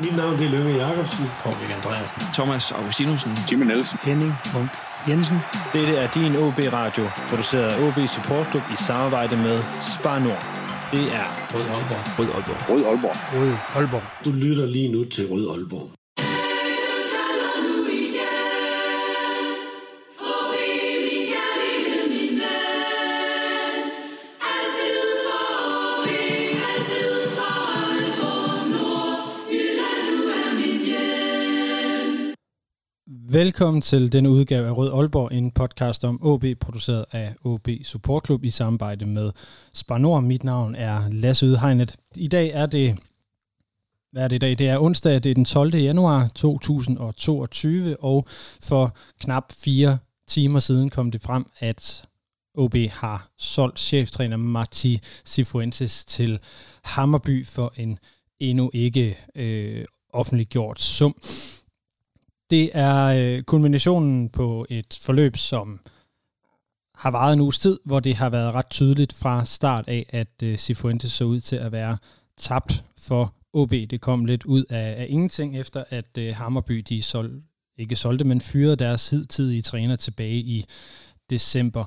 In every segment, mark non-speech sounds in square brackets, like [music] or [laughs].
Mit navn det er Løve Jacobsen. Paul Andreasen. Thomas Augustinusen. Jimmy Nielsen. Henning Munk Jensen. Dette er din OB Radio, produceret af OB Support Club i samarbejde med Spar Nord. Det er Rød Aalborg. Rød Aalborg. Rød Aalborg. Rød Aalborg. Du lytter lige nu til Rød Aalborg. Velkommen til denne udgave af Rød Aalborg, en podcast om OB, produceret af OB Support Club i samarbejde med Spar Nord. Mit navn er Lasse Ydhegnet. I dag er det, hvad er det i dag? Det er onsdag, det er den 12. januar 2022, og for knap fire timer siden kom det frem, at OB har solgt cheftræner Marti Sifuentes til Hammerby for en endnu ikke øh, offentliggjort sum. Det er øh, kulminationen på et forløb, som har varet en uges tid, hvor det har været ret tydeligt fra start af, at øh, Sifuentes så ud til at være tabt for OB. Det kom lidt ud af, af ingenting, efter at øh, Hammerby de sol, ikke solgte, men fyrede deres hidtidige træner tilbage i december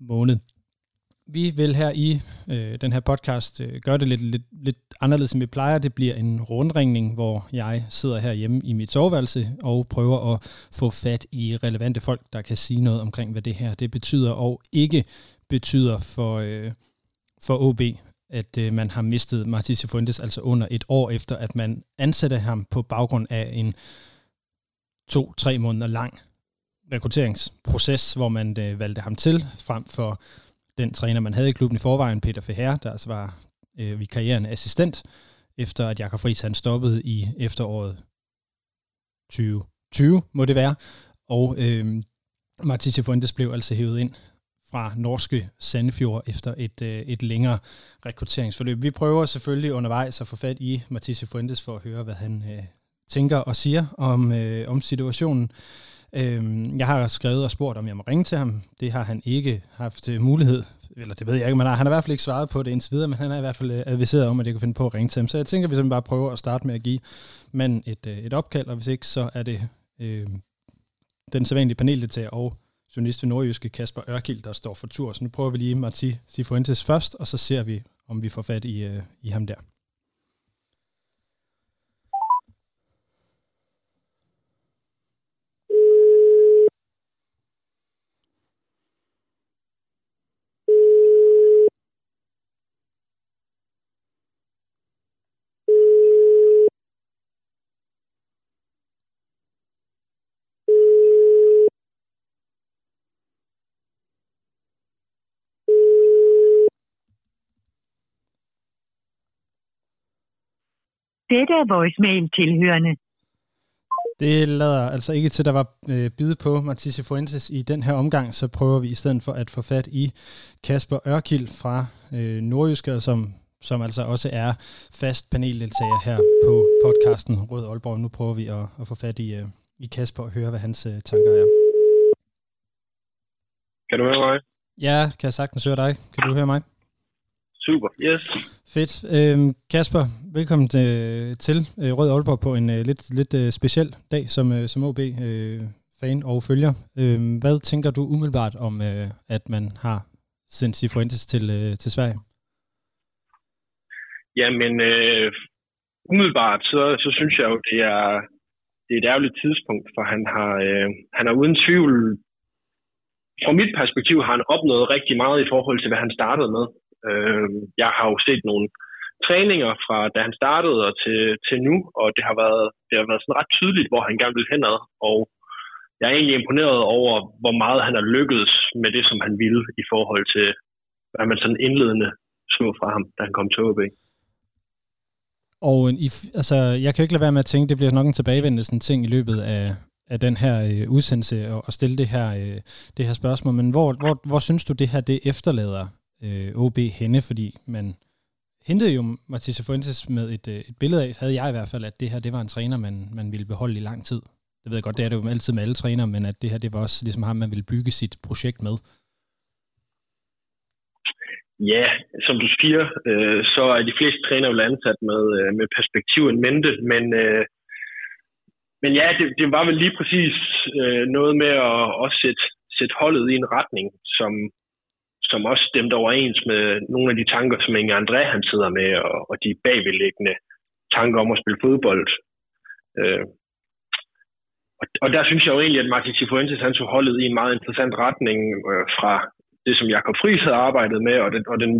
måned. Vi vil her i øh, den her podcast øh, gøre det lidt, lidt, lidt anderledes, end vi plejer. Det bliver en rundringning, hvor jeg sidder herhjemme i mit soveværelse og prøver at få fat i relevante folk, der kan sige noget omkring, hvad det her det betyder og ikke betyder for, øh, for OB, at øh, man har mistet Martin Fuentes, altså under et år efter, at man ansatte ham på baggrund af en to-tre måneder lang rekrutteringsproces, hvor man øh, valgte ham til frem for den træner, man havde i klubben i forvejen, Peter Feher, der altså var øh, vikarierende assistent, efter at Jakob Friis han stoppede i efteråret 2020, må det være. Og øh, Martin Fuentes blev altså hævet ind fra norske Sandefjord efter et, øh, et længere rekrutteringsforløb. Vi prøver selvfølgelig undervejs at få fat i Matisse Fuentes for at høre, hvad han øh, tænker og siger om, øh, om situationen. Øhm, jeg har skrevet og spurgt, om jeg må ringe til ham. Det har han ikke haft øh, mulighed, eller det ved jeg ikke, men han har i hvert fald ikke svaret på det indtil videre, men han har i hvert fald øh, adviseret om, at jeg kunne finde på at ringe til ham. Så jeg tænker, at vi simpelthen bare prøver at starte med at give manden et, øh, et opkald, og hvis ikke, så er det øh, den sædvanlige paneldeltager og journalist ved Nordjyske Kasper Ørkild, der står for tur. Så nu prøver vi lige Marti Sifuentes først, og så ser vi, om vi får fat i, øh, i ham der. Dette er voicemail tilhørende. Det lader altså ikke til, at der var øh, bide på Matisse Fuentes i den her omgang, så prøver vi i stedet for at få fat i Kasper Ørkild fra øh, Nordjyske, som, som altså også er fast paneldeltager her på podcasten Rød Aalborg. Nu prøver vi at, at få fat i, øh, i Kasper og høre, hvad hans øh, tanker er. Kan du høre mig? Ja, kan jeg sagtens høre dig. Kan du høre mig? Super, yes. Fedt. Øhm, Kasper, velkommen til, til øh, Rød Aalborg på en øh, lidt, lidt øh, speciel dag som, øh, som OB-fan øh, og følger. Øh, hvad tænker du umiddelbart om, øh, at man har sendt Cifuentes til, øh, til Sverige? Jamen, øh, umiddelbart, så, så synes jeg jo, det er, det er et ærgerligt tidspunkt, for han har, øh, han har uden tvivl, fra mit perspektiv, har han opnået rigtig meget i forhold til, hvad han startede med. Øh, jeg har jo set nogle træninger fra da han startede og til, til nu, og det har været, det har været sådan ret tydeligt, hvor han gerne vil henad, og jeg er egentlig imponeret over, hvor meget han har lykkedes med det, som han ville i forhold til, hvad man sådan indledende så fra ham, da han kom til OB. Og i, altså, jeg kan ikke lade være med at tænke, det bliver nok en tilbagevendende sådan ting i løbet af, af den her øh, udsendelse og, og stille det her, øh, det her spørgsmål. Men hvor, hvor, hvor synes du, det her det efterlader øh, OB henne? Fordi man hentede jo Matisse Fuentes med et, øh, et billede af, havde jeg i hvert fald, at det her det var en træner, man, man ville beholde i lang tid. Det ved jeg godt, det er det jo altid med alle trænere, men at det her det var også ligesom ham, man ville bygge sit projekt med. Ja, som du siger, øh, så er de fleste træner jo ansat med, øh, med perspektivet mente, men, øh, men ja, det, det var vel lige præcis øh, noget med at også sætte, sætte holdet i en retning, som, som også stemte overens med nogle af de tanker, som Inge André han sidder med, og, og de bagvedliggende tanker om at spille fodbold. Øh, og, og der synes jeg jo egentlig, at Martin Cifuentes han tog holdet i en meget interessant retning øh, fra det, som Jakob Friis havde arbejdet med, og, den, og den,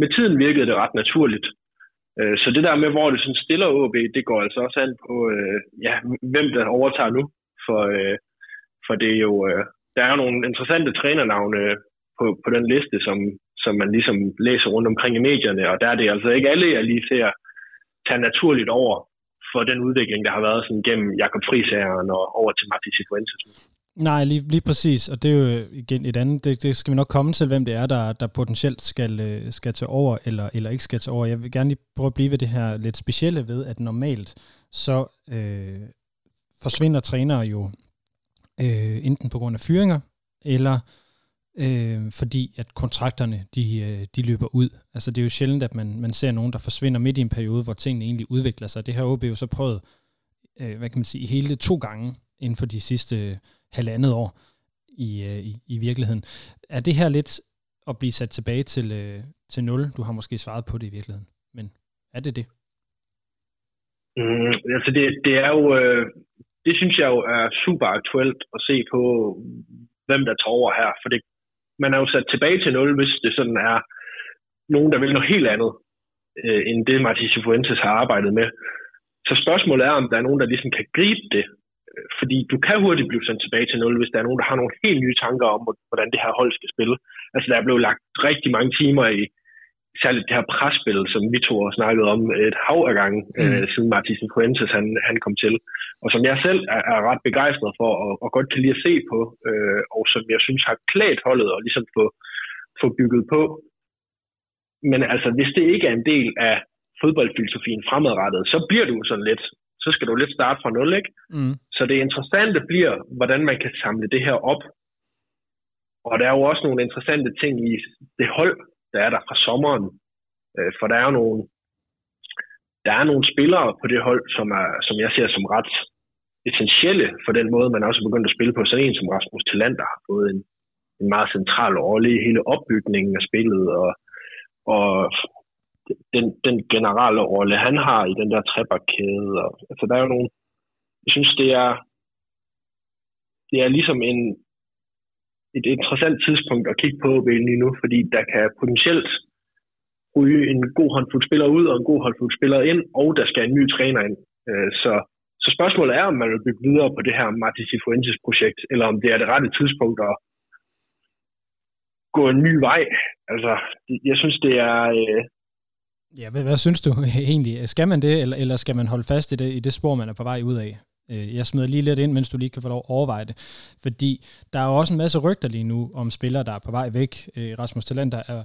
med tiden virkede det ret naturligt. Øh, så det der med, hvor det sådan stiller OB, det går altså også an på, øh, ja, hvem der overtager nu. For, øh, for det er jo, øh, der er nogle interessante trænernavne på, på den liste, som, som man ligesom læser rundt omkring i medierne, og der er det altså ikke alle, jeg lige ser tage naturligt over for den udvikling, der har været sådan gennem Jakob Friis og over til Martin Cifuentes. Nej, lige, lige præcis, og det er jo igen et andet, det, det skal vi nok komme til, hvem det er, der, der potentielt skal, øh, skal tage over, eller, eller ikke skal tage over. Jeg vil gerne lige prøve at blive ved det her lidt specielle ved, at normalt så øh, forsvinder trænere jo øh, enten på grund af fyringer, eller øh, fordi at kontrakterne de, øh, de løber ud. Altså det er jo sjældent, at man, man ser nogen, der forsvinder midt i en periode, hvor tingene egentlig udvikler sig. Det har OB jo så prøvet, øh, hvad kan man sige, hele to gange inden for de sidste øh, halvandet år i, øh, i, i virkeligheden. Er det her lidt at blive sat tilbage til, øh, til nul? Du har måske svaret på det i virkeligheden, men er det det? Mm, altså det, det er jo, øh, det synes jeg jo er super aktuelt at se på, hvem der tager over her, for det, man er jo sat tilbage til nul, hvis det sådan er nogen, der vil noget helt andet, øh, end det Martin Sifuentes har arbejdet med. Så spørgsmålet er, om der er nogen, der ligesom kan gribe det, fordi du kan hurtigt blive sendt tilbage til nul, hvis der er nogen, der har nogle helt nye tanker om, hvordan det her hold skal spille. Altså, der er blevet lagt rigtig mange timer i særligt det her presspil, som vi to har snakket om et hav af gange, mm. øh, siden Martin Fuentes han, han kom til. Og som jeg selv er, er ret begejstret for, og, og godt kan lide at se på, øh, og som jeg synes har klædt holdet og ligesom få, få bygget på. Men altså, hvis det ikke er en del af fodboldfilosofien fremadrettet, så bliver du sådan lidt, så skal du lidt starte fra nul, ikke? Mm. Så det interessante bliver, hvordan man kan samle det her op. Og der er jo også nogle interessante ting i det hold, der er der fra sommeren. Øh, for der er nogle, der er nogle spillere på det hold, som, er, som jeg ser som ret essentielle for den måde, man også er begyndt at spille på. Sådan en som Rasmus Tillander har fået en, en meget central rolle i hele opbygningen af spillet, og, og den, den generelle rolle, han har i den der trebakkæde. Og, altså, der er jo nogle... Jeg synes, det er, det er ligesom en, et interessant tidspunkt at kigge på lige nu, fordi der kan potentielt ryge en god håndfuld spillere ud og en god håndfuld spillere ind, og der skal en ny træner ind. Øh, så, så spørgsmålet er, om man vil bygge videre på det her Martin Cifuentes projekt, eller om det er det rette tidspunkt at gå en ny vej. Altså, jeg synes, det er, øh, Ja, hvad, hvad synes du [laughs] egentlig? Skal man det, eller, eller skal man holde fast i det, i det spor, man er på vej ud af? Øh, jeg smider lige lidt ind, mens du lige kan få lov at overveje det. Fordi der er jo også en masse rygter lige nu om spillere, der er på vej væk. Øh, Rasmus Talander er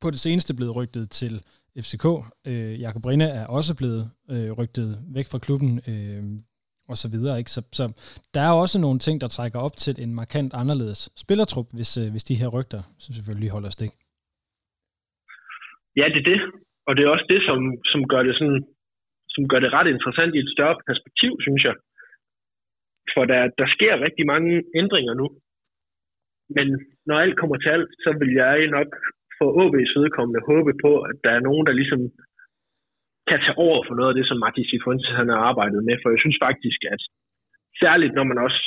på det seneste blevet rygtet til FCK. Øh, Jakob Rinde er også blevet rygtet væk fra klubben og så videre. Ikke? Så, så der er også nogle ting, der trækker op til en markant anderledes spillertrup, hvis, hvis de her rygter så selvfølgelig holder stik. Ja, det er det og det er også det, som, som, gør det sådan, som gør det ret interessant i et større perspektiv, synes jeg. For der, der sker rigtig mange ændringer nu. Men når alt kommer til alt, så vil jeg nok for OB's vedkommende håbe på, at der er nogen, der ligesom kan tage over for noget af det, som Martin Sifuentes han har arbejdet med. For jeg synes faktisk, at særligt når man også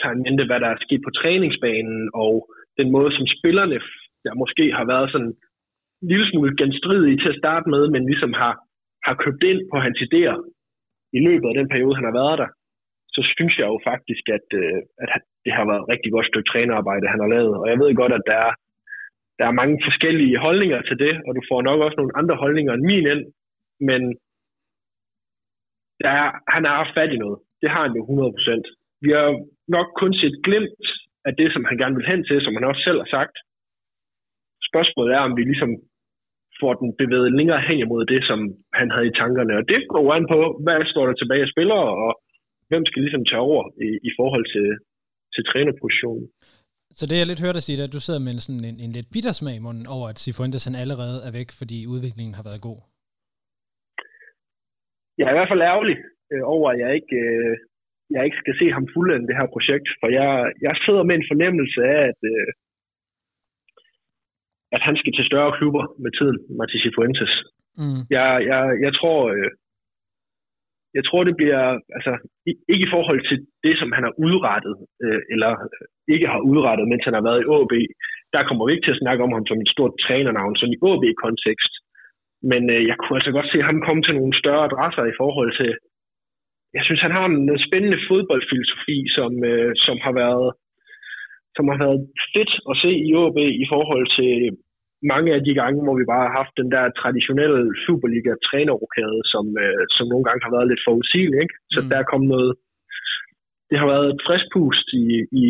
tager en mente, hvad der er sket på træningsbanen, og den måde, som spillerne, der måske har været sådan lille smule genstridige til at starte med, men ligesom har, har købt ind på hans idéer i løbet af den periode, han har været der, så synes jeg jo faktisk, at, øh, at det har været et rigtig godt stykke trænerarbejde, han har lavet. Og jeg ved godt, at der er, der er mange forskellige holdninger til det, og du får nok også nogle andre holdninger end min ind, men der er, han har haft fat i noget. Det har han jo 100%. Vi har nok kun set glimt af det, som han gerne vil hen til, som han også selv har sagt. Spørgsmålet er, om vi ligesom får den bevæget længere hen imod det, som han havde i tankerne. Og det går an på, hvad står der tilbage af spillere, og hvem skal ligesom tage over i, i forhold til, til trænerpositionen. Så det jeg lidt hørte dig sige, det er, at du sidder med sådan en, en lidt bitter smag i munden over, at Cifuentes han allerede er væk, fordi udviklingen har været god. Jeg er i hvert fald ærgerlig øh, over, at jeg ikke, øh, jeg ikke skal se ham fuldende det her projekt, for jeg, jeg sidder med en fornemmelse af, at, øh, at han skal til større klubber med tiden, Martin Cifuentes. Mm. Jeg, jeg, jeg tror, øh, jeg tror, det bliver, altså, ikke i forhold til det, som han har udrettet, øh, eller ikke har udrettet, mens han har været i AB. Der kommer vi ikke til at snakke om ham som et stort trænernavn, sådan i AB-kontekst. Men øh, jeg kunne altså godt se ham komme til nogle større adresser i forhold til, jeg synes, han har en spændende fodboldfilosofi, som, øh, som har været som har været fedt at se i AB i forhold til mange af de gange, hvor vi bare har haft den der traditionelle Superliga-trænerrokade, som, øh, som nogle gange har været lidt forudsigelig. Ikke? Så mm. der er kommet noget... Det har været et frisk pust i, i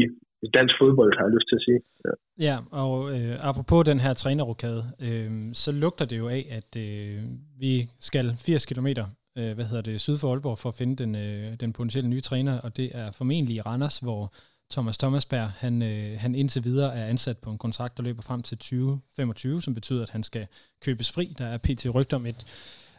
dansk fodbold, har jeg lyst til at sige. Ja, ja og øh, apropos den her trænerrokade, øh, så lugter det jo af, at øh, vi skal 80 km øh, hvad hedder det, syd for Aalborg for at finde den, øh, den potentielle nye træner, og det er formentlig i Randers, hvor Thomas Thomasberg, han, øh, han indtil videre er ansat på en kontrakt, der løber frem til 2025, som betyder, at han skal købes fri. Der er pt. rygt om et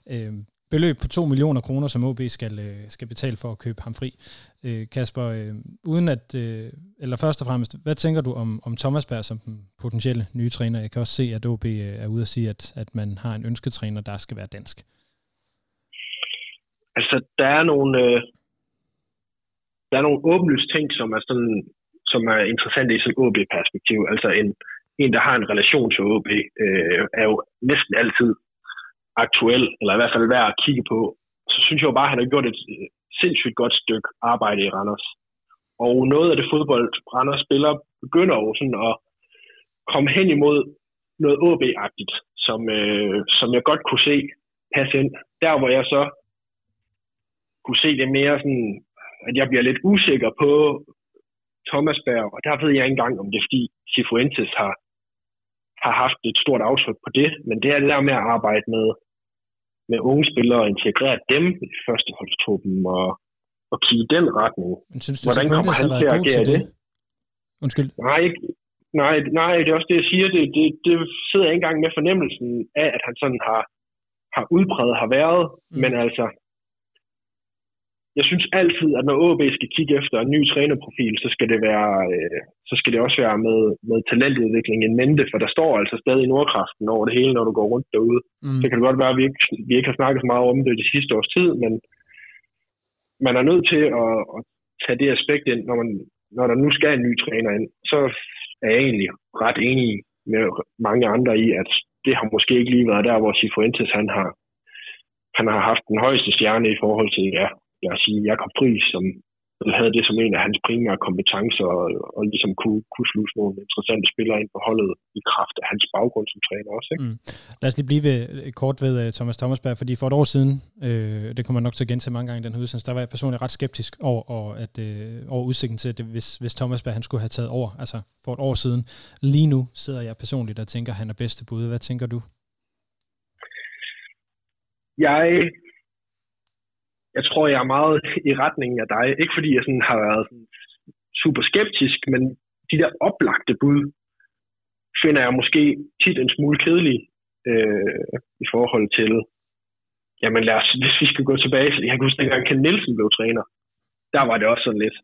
øh, beløb på 2 millioner kroner, som OB skal, øh, skal betale for at købe ham fri. Øh, Kasper, øh, uden at, øh, eller først og fremmest, hvad tænker du om, om Thomasberg som den potentielle nye træner? Jeg kan også se, at OB øh, er ude at sige, at, at man har en ønsketræner, der skal være dansk. Altså, der er nogle, øh, der er nogle åbenlyse ting, som er, sådan, som er interessante i sådan OB-perspektiv. Altså en, en, der har en relation til OB, øh, er jo næsten altid aktuel, eller i hvert fald værd at kigge på. Så synes jeg jo bare, at han har gjort et øh, sindssygt godt stykke arbejde i Randers. Og noget af det fodbold, Randers spiller, begynder jo sådan at komme hen imod noget OB-agtigt, som, øh, som jeg godt kunne se passe ind. Der, hvor jeg så kunne se det mere sådan at jeg bliver lidt usikker på Thomas Berg, og der ved jeg ikke engang, om det er fordi Cifuentes har, har haft et stort aftryk på det, men det er det der med at arbejde med, med unge spillere og integrere dem i førsteholdstruppen og, og kigge i den retning. Men synes du, Hvordan kommer han til at agere det? det? Undskyld. Nej, ikke, nej, nej, det er også det, jeg siger. Det, det, det sidder jeg ikke engang med fornemmelsen af, at han sådan har, har udpræget har været, mm. men altså, jeg synes altid, at når AB skal kigge efter en ny trænerprofil, så skal det, være, øh, så skal det også være med, med talentudvikling en mente, for der står altså stadig Nordkraften over det hele, når du går rundt derude. Mm. Så kan det godt være, at vi ikke, vi ikke har snakket så meget om det de sidste års tid, men man er nødt til at, at tage det aspekt ind, når, man, når der nu skal en ny træner ind. Så er jeg egentlig ret enig med mange andre i, at det har måske ikke lige været der, hvor Sifuentes han har, han har haft den højeste stjerne i forhold til, ja, lad os sige, Jakob Friis, som havde det som en af hans primære kompetencer, og, og ligesom kunne, kunne sluse nogle interessante spillere ind på holdet i kraft af hans baggrund som træner også. Ikke? Mm. Lad os lige blive ved, kort ved uh, Thomas Thomasberg, fordi for et år siden, øh, det kommer nok til at gentage mange gange i den her udsendelse, der var jeg personligt ret skeptisk over, over, at, øh, over udsigten til, at det, hvis, hvis Thomasberg han skulle have taget over, altså for et år siden. Lige nu sidder jeg personligt og tænker, at han er bedste bud. Hvad tænker du? Jeg jeg tror, jeg er meget i retningen af dig. Ikke fordi jeg sådan har været sådan super skeptisk, men de der oplagte bud finder jeg måske tit en smule kedelige øh, i forhold til, jamen lad os, hvis vi skal gå tilbage, jeg kan huske, dengang Ken Nielsen blev træner, der var det også sådan lidt,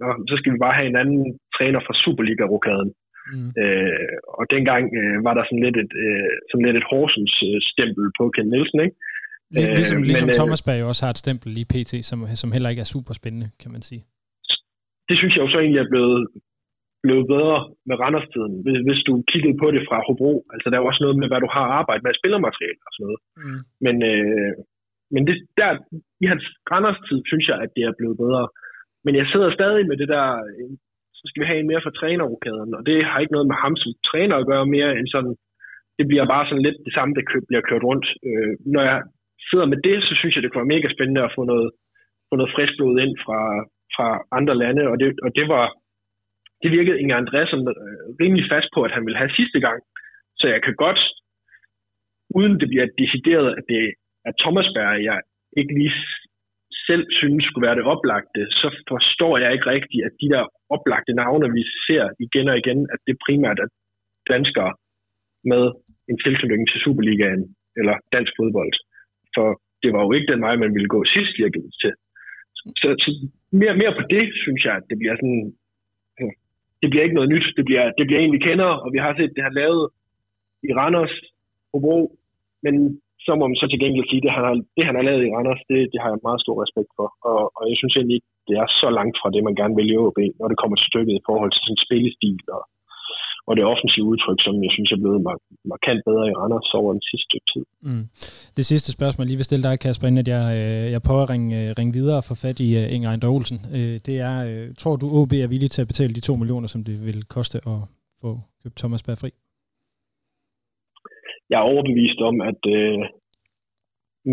nå, så skal vi bare have en anden træner fra Superliga-rokaden. Mm. Øh, og dengang øh, var der sådan lidt et, øh, sådan lidt et Horsens øh, stempel på Ken Nielsen, ikke? Lig, ligesom, øh, ligesom men, Thomas Berg også har et stempel lige pt, som, som heller ikke er super spændende, kan man sige. Det synes jeg jo så egentlig er blevet, blevet bedre med Randers-tiden. Hvis, hvis du kiggede på det fra Hobro, altså der er også noget med, hvad du har arbejdet med spillermateriale og sådan noget. Mm. Men, øh, men det, der, i hans Randers-tid synes jeg, at det er blevet bedre. Men jeg sidder stadig med det der, så skal vi have en mere for trænerrokaden, og det har ikke noget med ham som træner at gøre mere end sådan, det bliver bare sådan lidt det samme, der bliver kørt rundt. Øh, når jeg sidder med det, så synes jeg, det kunne være mega spændende at få noget, få noget frisk blod ind fra, fra andre lande, og det, og det var, det virkede Inger André som øh, rimelig fast på, at han ville have sidste gang. Så jeg kan godt, uden det bliver decideret, at det er Thomas Berg, jeg ikke lige selv synes skulle være det oplagte, så forstår jeg ikke rigtigt, at de der oplagte navne, vi ser igen og igen, at det primært er danskere med en tilknytning til Superligaen eller dansk fodbold. For det var jo ikke den vej, man ville gå sidst, jeg til. Så, så mere, mere på det, synes jeg, at det bliver sådan... Det bliver ikke noget nyt. Det bliver, det bliver en, vi kender, og vi har set, det har lavet i Randers, Hobro, men så må man så til gengæld sige, at det han har, det, han har lavet i Randers, det, det har jeg meget stor respekt for. Og, og jeg synes egentlig ikke, det er så langt fra det, man gerne vil i OB, når det kommer til stykket i forhold til sin spillestil og, og det offensive udtryk, som jeg synes er blevet markant bedre i Randers over den sidste stykke tid. Mm. Det sidste spørgsmål, lige vil stille dig, Kasper, inden at jeg, øh, jeg prøver at ringe, øh, ringe videre og få fat i uh, Inger Ejndre Olsen, uh, det er, uh, tror du OB er villig til at betale de to millioner, som det vil koste at få købt Thomas Berg fri? Jeg er overbevist om, at uh,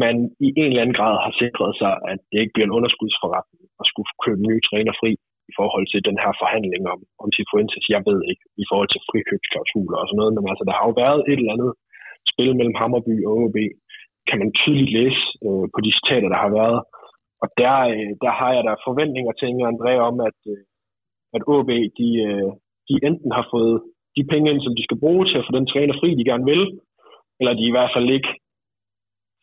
man i en eller anden grad har sikret sig, at det ikke bliver en underskudsforretning at skulle købe nye træner fri i forhold til den her forhandling om, om Sifuentes, Jeg ved ikke, i forhold til frikøbsklausuler og sådan noget, men altså, der har jo været et eller andet spil mellem Hammerby og OB, kan man tydeligt læse øh, på de citater, der har været. Og der, øh, der har jeg da forventninger til Inger André om, at, øh, at OB, de, øh, de enten har fået de penge ind, som de skal bruge til at få den træner fri, de gerne vil, eller de i hvert fald ikke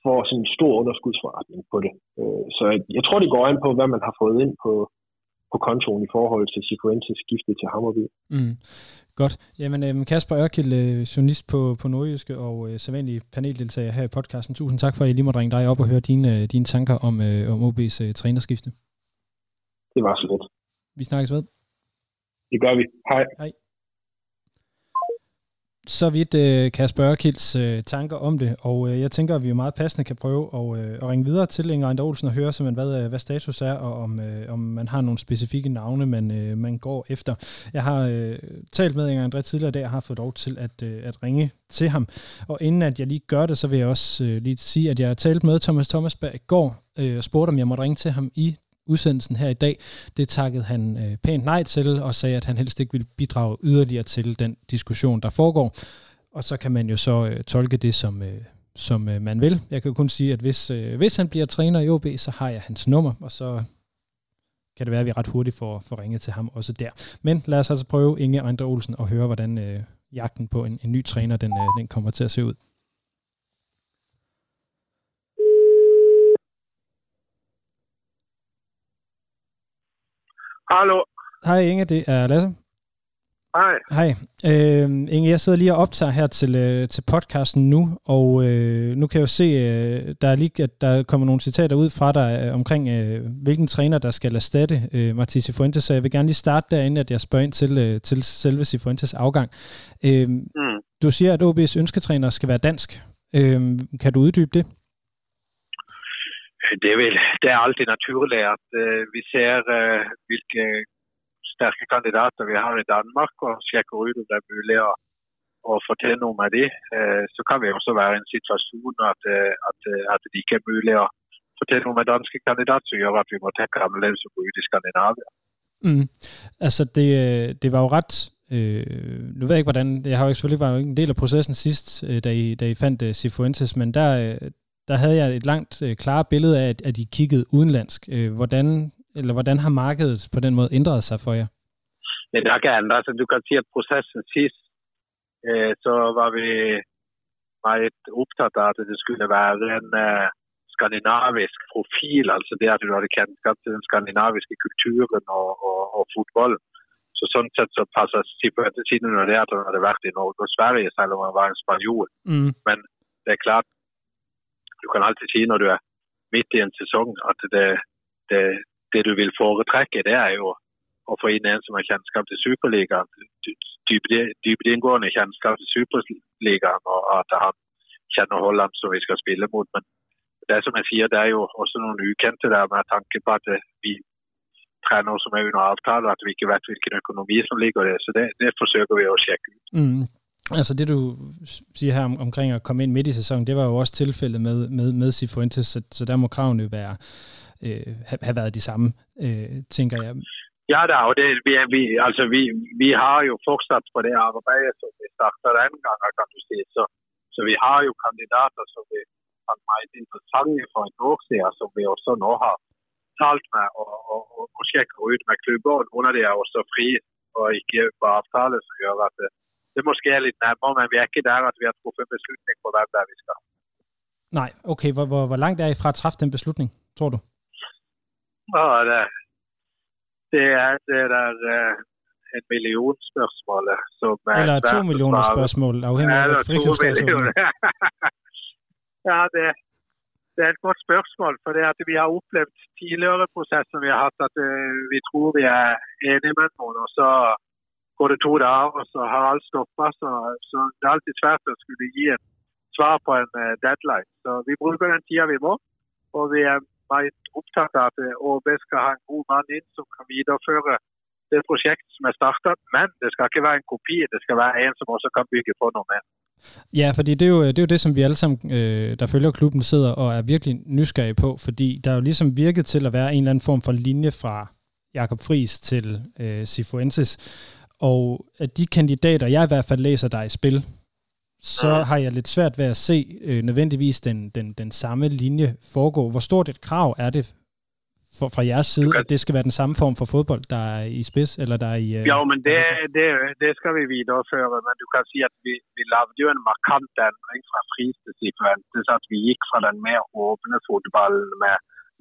får sådan en stor underskudsforretning på det. Øh, så jeg tror, det går an på, hvad man har fået ind på, på kontoen i forhold til Cifuentes skifte til Hammerby. Mm. Godt. Jamen øhm, Kasper Ørkild, øh, journalist på, på Nordjyske og øh, sædvanlig paneldeltager her i podcasten. Tusind tak for, at I lige måtte ringe dig op og høre dine, øh, dine tanker om, øh, om OB's øh, trænerskifte. Det var så lidt. Vi snakkes ved. Det gør vi. Hej. Hej så vidt øh, Kasper Ørkilds øh, tanker om det, og øh, jeg tænker, at vi jo meget passende kan prøve at, øh, at ringe videre til Inger Ejndre Olsen og høre simpelthen, hvad, øh, hvad status er, og om, øh, om man har nogle specifikke navne, man, øh, man går efter. Jeg har øh, talt med Inger André tidligere i dag, og har fået lov til at, øh, at ringe til ham. Og inden at jeg lige gør det, så vil jeg også øh, lige sige, at jeg har talt med Thomas Thomasberg i går, øh, og spurgte, om jeg måtte ringe til ham i udsendelsen her i dag. Det takkede han øh, pænt nej til, og sagde, at han helst ikke ville bidrage yderligere til den diskussion, der foregår. Og så kan man jo så øh, tolke det, som, øh, som øh, man vil. Jeg kan kun sige, at hvis, øh, hvis han bliver træner i OB, så har jeg hans nummer, og så kan det være, at vi ret hurtigt får, får ringet til ham også der. Men lad os altså prøve Inge Andre Olsen og høre, hvordan øh, jagten på en, en ny træner, den, øh, den kommer til at se ud. Hallo. Hej Inge, det er Lasse. Hej. Hej. Øh, Inge, jeg sidder lige og optager her til, øh, til podcasten nu, og øh, nu kan jeg jo se, øh, der er lige, at der kommer nogle citater ud fra dig øh, omkring, øh, hvilken træner, der skal erstatte øh, Martins Cifuentes, så jeg vil gerne lige starte derinde, at jeg spørger ind til, øh, til selve Cifuentes afgang. Øh, mm. Du siger, at OB's ønsketræner skal være dansk. Øh, kan du uddybe det? Det er, vel, det er altid naturligt, at eh, vi ser, eh, øh, hvilke stærke kandidater vi har i Danmark, og sjekker ud, om det er muligt at, at fortælle nogle af det. Eh, så kan vi også være i en situation, at, øh, at, at det ikke er muligt at fortælle nogle af danske kandidater, så gør, at vi må tænke anderledes og gå ud i Skandinavien. Mm. Altså, det, det var jo ret Øh, nu ved jeg ikke, hvordan... Jeg har jo selvfølgelig været en del af processen sidst, øh, da, I, da I fandt uh, Sifuentes, men der, øh, der havde jeg et langt uh, klare billede af, at, at I kiggede udenlandsk. Uh, hvordan eller hvordan har markedet på den måde ændret sig for jer? Ja, det har kan ændret sig. Du kan sige, at processen sidst, øh, så var vi meget optaget af, at det skulle være en uh, skandinavisk profil, altså det, at du havde kendskab til den skandinaviske kulturen og, og, og fodbold. Så sådan set så passer Sipo til når det er, når det har været i Norge og Sverige, selvom man var en spanjol. Mm. Men det er klart, du kan altid sige, når du er midt i en sæson, at det, det, det du vil foretrække, det er jo at få ind en, som har kendskab til Superligaen, dybt indgående kendskab til Superligaen, og at han kender Holland, som vi skal spille mod. Men det som jeg siger, det er jo også nogle ukendte der med tanke på, at vi træner som er under aftale, og at vi ikke ved, hvilken økonomi som ligger der. Så det, det forsøger vi at tjekke ud. Mm. Altså det du siger her om, omkring at komme ind midt i sæsonen, det var jo også tilfældet med, med, med Sifuentes, så, så der må kravene jo være, øh, have, have været de samme, øh, tænker jeg. Ja da, og det, vi, vi, altså, vi, vi har jo fortsat på det arbejde, som vi startede anden gang, kan du sige. Så, så vi har jo kandidater, som vi har meget interessante for en år siden, som vi også nu har talt med og, og, og, og sjekker ud med klubber. og det er også fri og ikke på aftaler, som gør at det, måske er litt nærmere. Men vi er ikke der at vi har truffet en beslutning på hvem der vi skal. Nej, okay. Hvor, hvor, hvor langt er I fra at træffe den beslutning, tror du? Ja, det, det er det der uh, en million spørsmålet som er Eller to millioner spørgsmål, afhængig af, hvad millioner. [laughs] ja, det, det er et godt spørsmål. For det at vi har opplevd tidligere prosesser vi har hatt, at eh, vi tror vi er enige med noen, og så går det to dager, og så har alt stoppa. Så, så det er alltid svært at skulle give et svar på en uh, deadline. Så vi bruker den tida vi må. Og vi er meget optaget af at OB skal have en god mand ind, som kan videreføre det projekt, som er startet, Men det skal ikke være en kopi, det skal være en som også kan bygge på noget mer. Ja, fordi det er, jo, det er jo det, som vi alle sammen, øh, der følger klubben, sidder og er virkelig nysgerrige på, fordi der er jo ligesom virket til at være en eller anden form for linje fra Jakob Fris til øh, Sifuentes, og at de kandidater, jeg i hvert fald læser der er i spil, så Mhm. har jeg lidt svært ved at se øh, nødvendigvis den, den, den samme linje foregå. Hvor stort et krav er det for, fra jeres side, at det skal være den samme form for fodbold, der er i spids, eller der er i... Øh, Ja, men det, det, det skal vi videreføre. Men du kan si at vi, vi lavede jo en markant endring fra Friis til Cifuentes. At vi gikk fra den mer åpne fotballen med,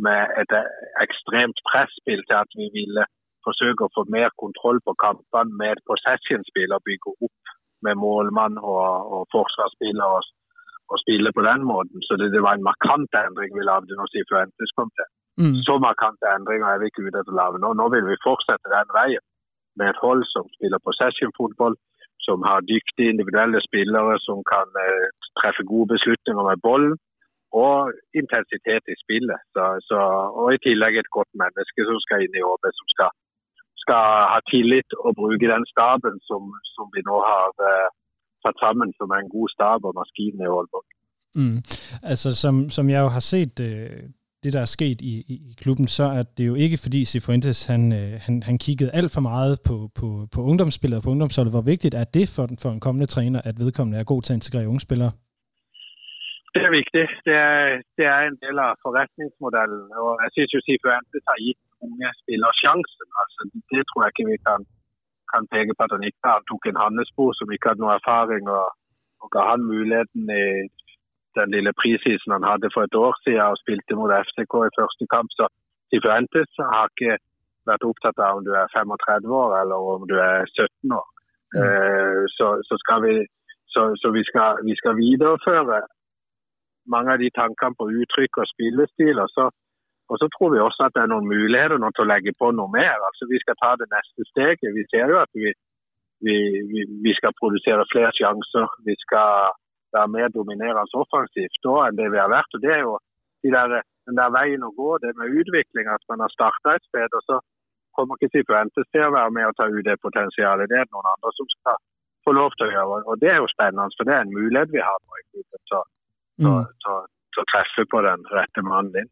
med et eh, ekstremt presspill til at vi ville forsøke å få mer kontroll på kampene med et possession-spill og bygge opp med målmann og, og forsvarsspiller og, og spille på den måten. Så det, det var en markant endring vi lagde når Cifuentes kom til mm, så markante endringer er vi ikke ute etter å lage nå. Nå vil vi fortsette den veien med et hold som spiller possession-fotball, som har dyktige individuelle spillere som kan eh, treffe gode beslutninger med bollen, og intensitet i spillet. Så, så, og i tillegg et godt menneske som skal inn i ÅB, som skal, skal ha tillit og bruke den staben som, som vi nå har øh, eh, tatt sammen som en god stab og maskin i Aalborg. Mm. Altså, som, som jeg jo har set øh, det, der er sket i, i, i klubben, så er det jo ikke fordi Sifuentes, han, øh, han, han kiggede alt for meget på, på, på ungdomsspillere på ungdomsholdet. Hvor vigtigt er det for, den- for en kommende træner, at vedkommende er god til at integrere unge spillere? Det er viktig. Det er, det er en del av forretningsmodellen. Og jeg synes jo Cifuentes har gitt unge spillere sjansen. Altså, det tror jeg ikke vi kan, kan peke på at han ikke har. Han tok en Hannesbo som ikke hadde noe erfaring, og, og ga han muligheten i den lille prisisen han hadde for et år siden og spilte mot FCK i første kamp. Så Cifuentes har ikke vært opptatt av om du er 35 år eller om du er 17 år. Eh, så, så, skal vi, så, så vi, skal, vi skal videreføre mange av de tankene på uttrykk og spillestil. Og så, og så tror vi også at det er noen muligheter nå til å legge på noe mer. Altså Vi skal ta det neste steget. Vi ser jo at vi, vi, vi, vi skal produsere flere sjanser. Vi skal være mer dominerende offensivt da enn det vi har vært. og det er jo de der, den der veien å gå, det med utvikling, at man har starta et sted, og så kommer ikke Cifuentes til å være med og ta ut det potensialet. Det er det noen andre som skal få lov til å gjøre. Og det er jo spennende, for det er en mulighet vi har nå i klubben til å- til å- til å- til å treffe på den rette mannen din.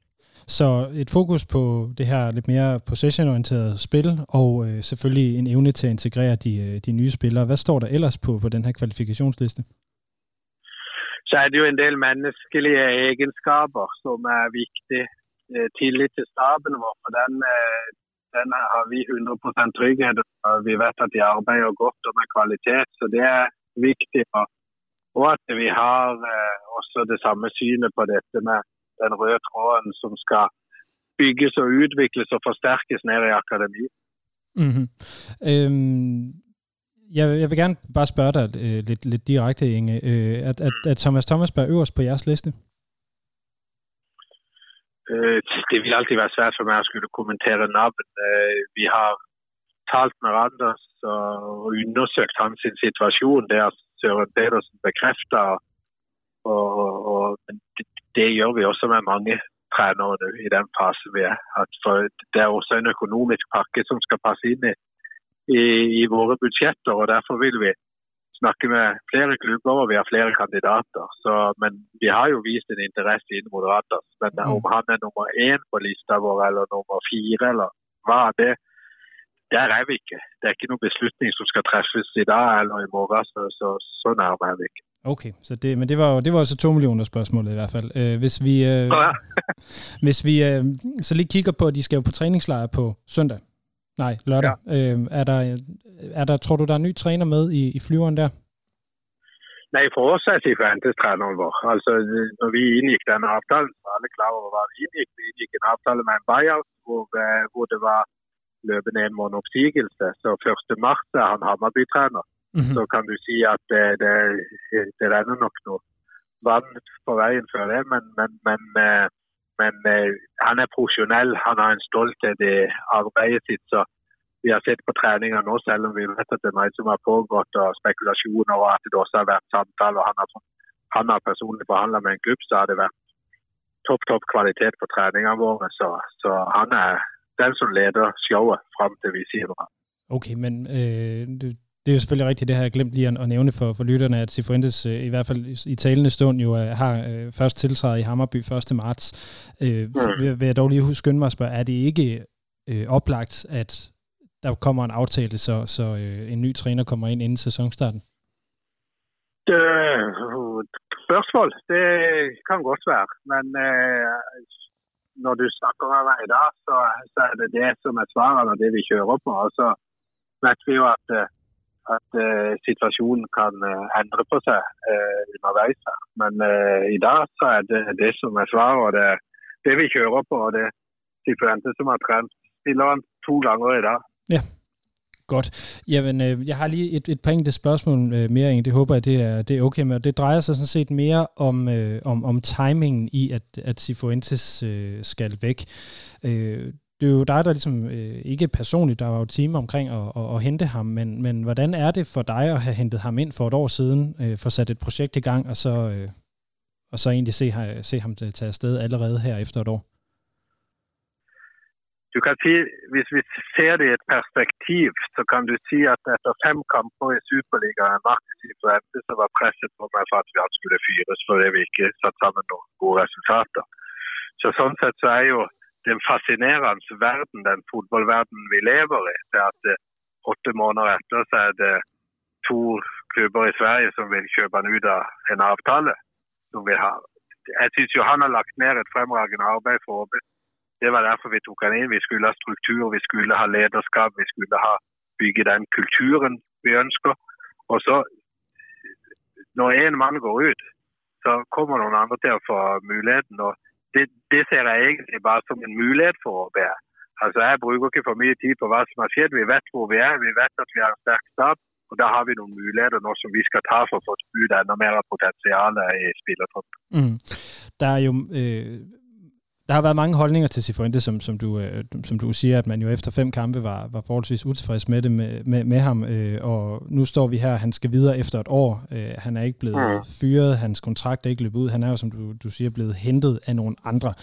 Så et fokus på det her lidt mere possession-orienterede spil, og øh, selvfølgelig en evne til at integrere de, øh, de nye spillere. Hvad står der ellers på, på den her kvalifikationsliste? så er det jo en del menneskelige egenskaper som er viktig. Eh, Tillit til staben vår, for den, eh, den har vi 100% trygghet og Vi vet at de arbeider godt og med kvalitet, så det er viktig. Og, og at vi har eh, også det samme synet på dette med den røde tråden som skal bygges og utvikles og forsterkes ned i akademi. Mm-hmm. Øhm, jeg, jeg vil gerne bare spørge dig øh, lidt, lidt direkte, Inge. Øh, at, at, at Thomas Thomasberg øverst på jeres liste? Eh, Det vil alltid være svært for meg å skulle kommentere navn. Vi har talt med Randers og undersøkt hans sin situasjon. Det har Søren Pedersen bekreftet. Og, og, og det, det gjør vi også med mange trenere nå i den fasen vi er. At for det er også en økonomisk pakke som skal passe inn i, i, i våre budsjetter. og Derfor vil vi snakke med flere klubber og vi har flere kandidater. Så, men vi har jo vist en interesse mot Randers. Men om han er nummer én på lista vår eller nummer fire, eller hva er det? Der er vi ikke. Det er ikke noen beslutning som skal treffes i dag eller i morgen. Så, så, så nærme er vi ikke. Okay, så det, men det var jo det var også 2 millioner spørgsmålet i hvert fald. Øh, hvis vi, øh, Ja. [laughs] hvis vi øh, så lige kigger på, at de skal jo på træningslejr på søndag. Nej, lørdag. Ja. Øh, er, der, er der, tror du, der er en ny træner med i, i flyveren der? Nej, for os er Cifuentes træneren vår. Altså, når vi indgik den aftalen, så er alle klar over, hvad vi indgik. Vi indgik en aftale med en buyout, hvor, hvor det var løbende en måned opsigelse. Så 1. mars er han Hammarby-træner. Mm-hmm. Så kan du sige, at det, det, det renner nok noget vand på vejen før det, men, men, men, øh, men øh, han er professionel, han har en stolthed i arbejdet sitt, så vi har sett på træninger nu, selvom vi vet at det er noget, som har pågået, og spekulationer, og at det også har været samtaler, han har, han har personligt forhandlet med en klub, så har det været top, top kvalitet på træninger våre, så, så han er leder showet frem til vi siger det. Okay, men øh, det, det er jo selvfølgelig rigtigt, det har jeg glemt lige at, at nævne for, for lytterne, at Cifuentes øh, i hvert fald i talende stund jo øh, har øh, først tiltrædet i Hammerby 1. marts. Øh, Mm. vil, vil jeg dog lige skynde mig at spørge, er det ikke øh, oplagt, at der kommer en aftale, så, så øh, en ny træner kommer ind inden sæsonstarten? Det, spørgsmål, det kan godt være, men øh, når du snakker med mig i dag, så, så er det det som er svaret, og det vi kører på, og så vet vi jo at, øh, at øh, situationen kan øh, endre på sig øh, eh, underveis. her. Men øh, i dag så er det det som er svaret, og det det vi kjører på, og det de forventes som har trent spilleren to ganger i dag. Godt. Jamen, øh, jeg har lige et, et par enkelte spørgsmål øh, mere, Inge. Det håber jeg, det er, det er okay med. Og Det drejer sig sådan set mere om, øh, om, om timingen i, at, at Sifuentes øh, skal væk. Øh, det er jo dig, der ligesom, øh, ikke personligt, der var jo timer omkring at, at, at hente ham, men, men hvordan er det for dig at have hentet ham ind for et år siden, øh, for sat et projekt i gang, og så, øh, og så egentlig se, se ham tage afsted allerede her efter et år? Du kan sige, hvis vi ser det i et perspektiv, så kan du sige, at efter fem kamper i Superligaen, Martin Cifuentes, så var presset på mig for, at vi alt skulle fyres, fordi vi ikke satte sammen nogle gode resultater. Så sådan set så er jo den fascinerende verden, den fodboldverden vi lever i, det at eh, åtte måneder efter, så er det to klubber i Sverige som vil købe en ud af en aftale. Som vi har. Jeg synes jo, han har lagt ned et fremragende arbejde for at det var derfor vi tog han ind. Vi skulle ha struktur, vi skulle ha lederskap, vi skulle ha bygge den kulturen vi ønsker. Og så, når en mand går ud, så kommer nogle andre til at få muligheden. Og det, det ser jeg egentlig bare som en mulighed for OB. Altså, jeg bruger ikke for mye tid på hvad som har skjedd. Vi vet hvor vi er, vi vet at vi har en stærk stab. Og der har vi nogle muligheder nå som vi skal ta for at få ut enda mere potentiale i spillertruppen. Mm. Der er jo... Øh der har været mange holdninger til Cifuentes, som, som, du, øh, som du siger, at man jo efter fem kampe var, var forholdsvis utilfreds med, det med, med, med ham, øh, og nu står vi her, han skal videre efter et år. Øh, han er ikke blevet Mm. fyret, hans kontrakt er ikke løbet ud, han er jo, som du, du siger, blevet hentet af nogle andre.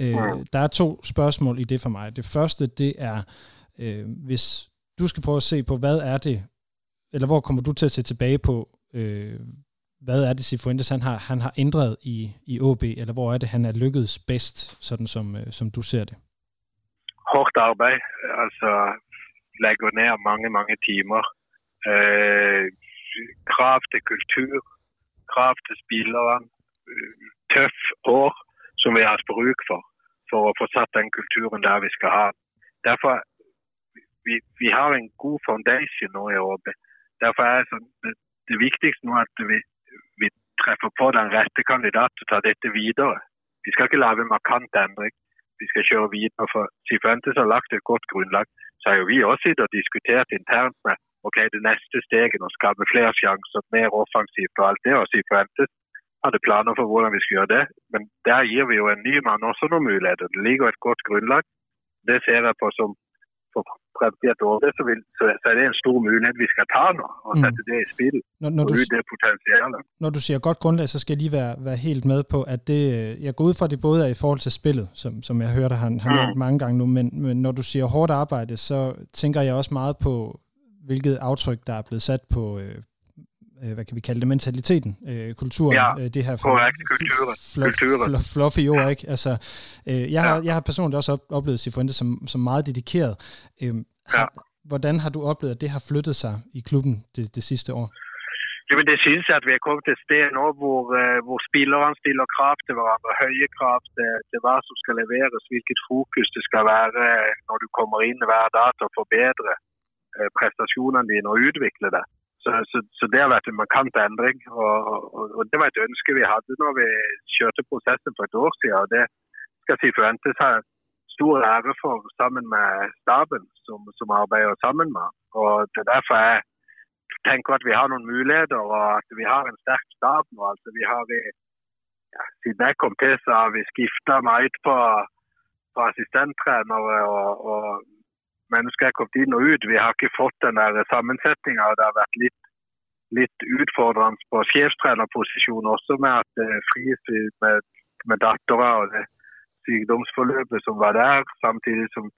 Øh, Mm. der er to spørgsmål i det for mig. Det første, det er, øh, hvis du skal prøve at se på, hvad er det, eller hvor kommer du til at se tilbage på, øh, hvad er det Sifuentes han har, han har ændret i, i OB, eller hvor er det, han er lykkedes bedst, sådan som, øh, som du ser det? hårdt arbejde, altså lægger ned mange, mange timer. Øh, krav til kultur, krav til spillere, øh, tøff år, som vi har brug for, for at få sat den kulturen der vi skal have. Derfor, vi, vi har en god foundation nu i OB. Derfor er sådan, det, det vigtigste nu, at vi, vi träffar på den rette kandidat til at detta dette videre. Vi skal ikke lave en markant ændring vi skal køre videre, for Cifuentes har lagt et godt grundlag. Så har jo vi også suttit og diskuterat internt med, ok, det nästa steg er at skabe flere chancer, mer offensivt og alt det, og Cifuentes hadde planer for hvordan vi skulle göra det. Men der ger vi jo en ny man også nogle muligheder. Det ligger et godt grundlag. Det ser jeg på som år, så, vil, så, så er det en stor mulighed, vi skal tage nu, og Mm. sætte det i spil, Når, når, og du, det potentiale. når du siger godt grundlag, så skal jeg lige være, være helt med på, at det, jeg går ud fra, at det både er i forhold til spillet, som, som jeg hørte, han har Mm. mange gange nu, men, men når du siger hårdt arbejde, så tænker jeg også meget på, hvilket aftryk, der er blevet sat på, øh, øh, hvad kan vi kalde det, mentaliteten, øh, kulturen, Ja, øh, det her korrekt, kulturen, fluff, kulturen. fluff, fluffy ord, ikke? Altså, øh, jeg, har, Ja. jeg har personligt også op, oplevet Cifuentes som, som meget dedikeret. Øh, har, Hvordan har du oplevet, at det har flyttet sig i klubben det, det sidste år? men det synes at vi er kommet til et sted nå hvor, uh, hvor spillerne stiller krav til hverandre, høye krav til, til hva som skal leveres, hvilket fokus det skal være når du kommer inn hver dag til å forbedre uh, prestasjonene dine og utvikle det. Så, så, så det har vært en markant endring. Og, og, og, det var et ønske vi hadde når vi kjørte prosessen for et år siden. og Det skal si forventes her stor ære for sammen med staben som, som arbeider sammen med. Og det er derfor jeg tenker at vi har noen muligheter og at vi har en sterk stab nå. Altså, vi har, ja, siden jeg kom til, så har vi skifta meget på, på assistenttrenere og, og mennesker er kommet inn og ut. Vi har ikke fått den der sammensetninga. Det har vært litt, litt utfordrende på sjefstrenerposisjon også, med at det eh, fris med, med dattera og det sykdomsforløpet som var der. Samtidig som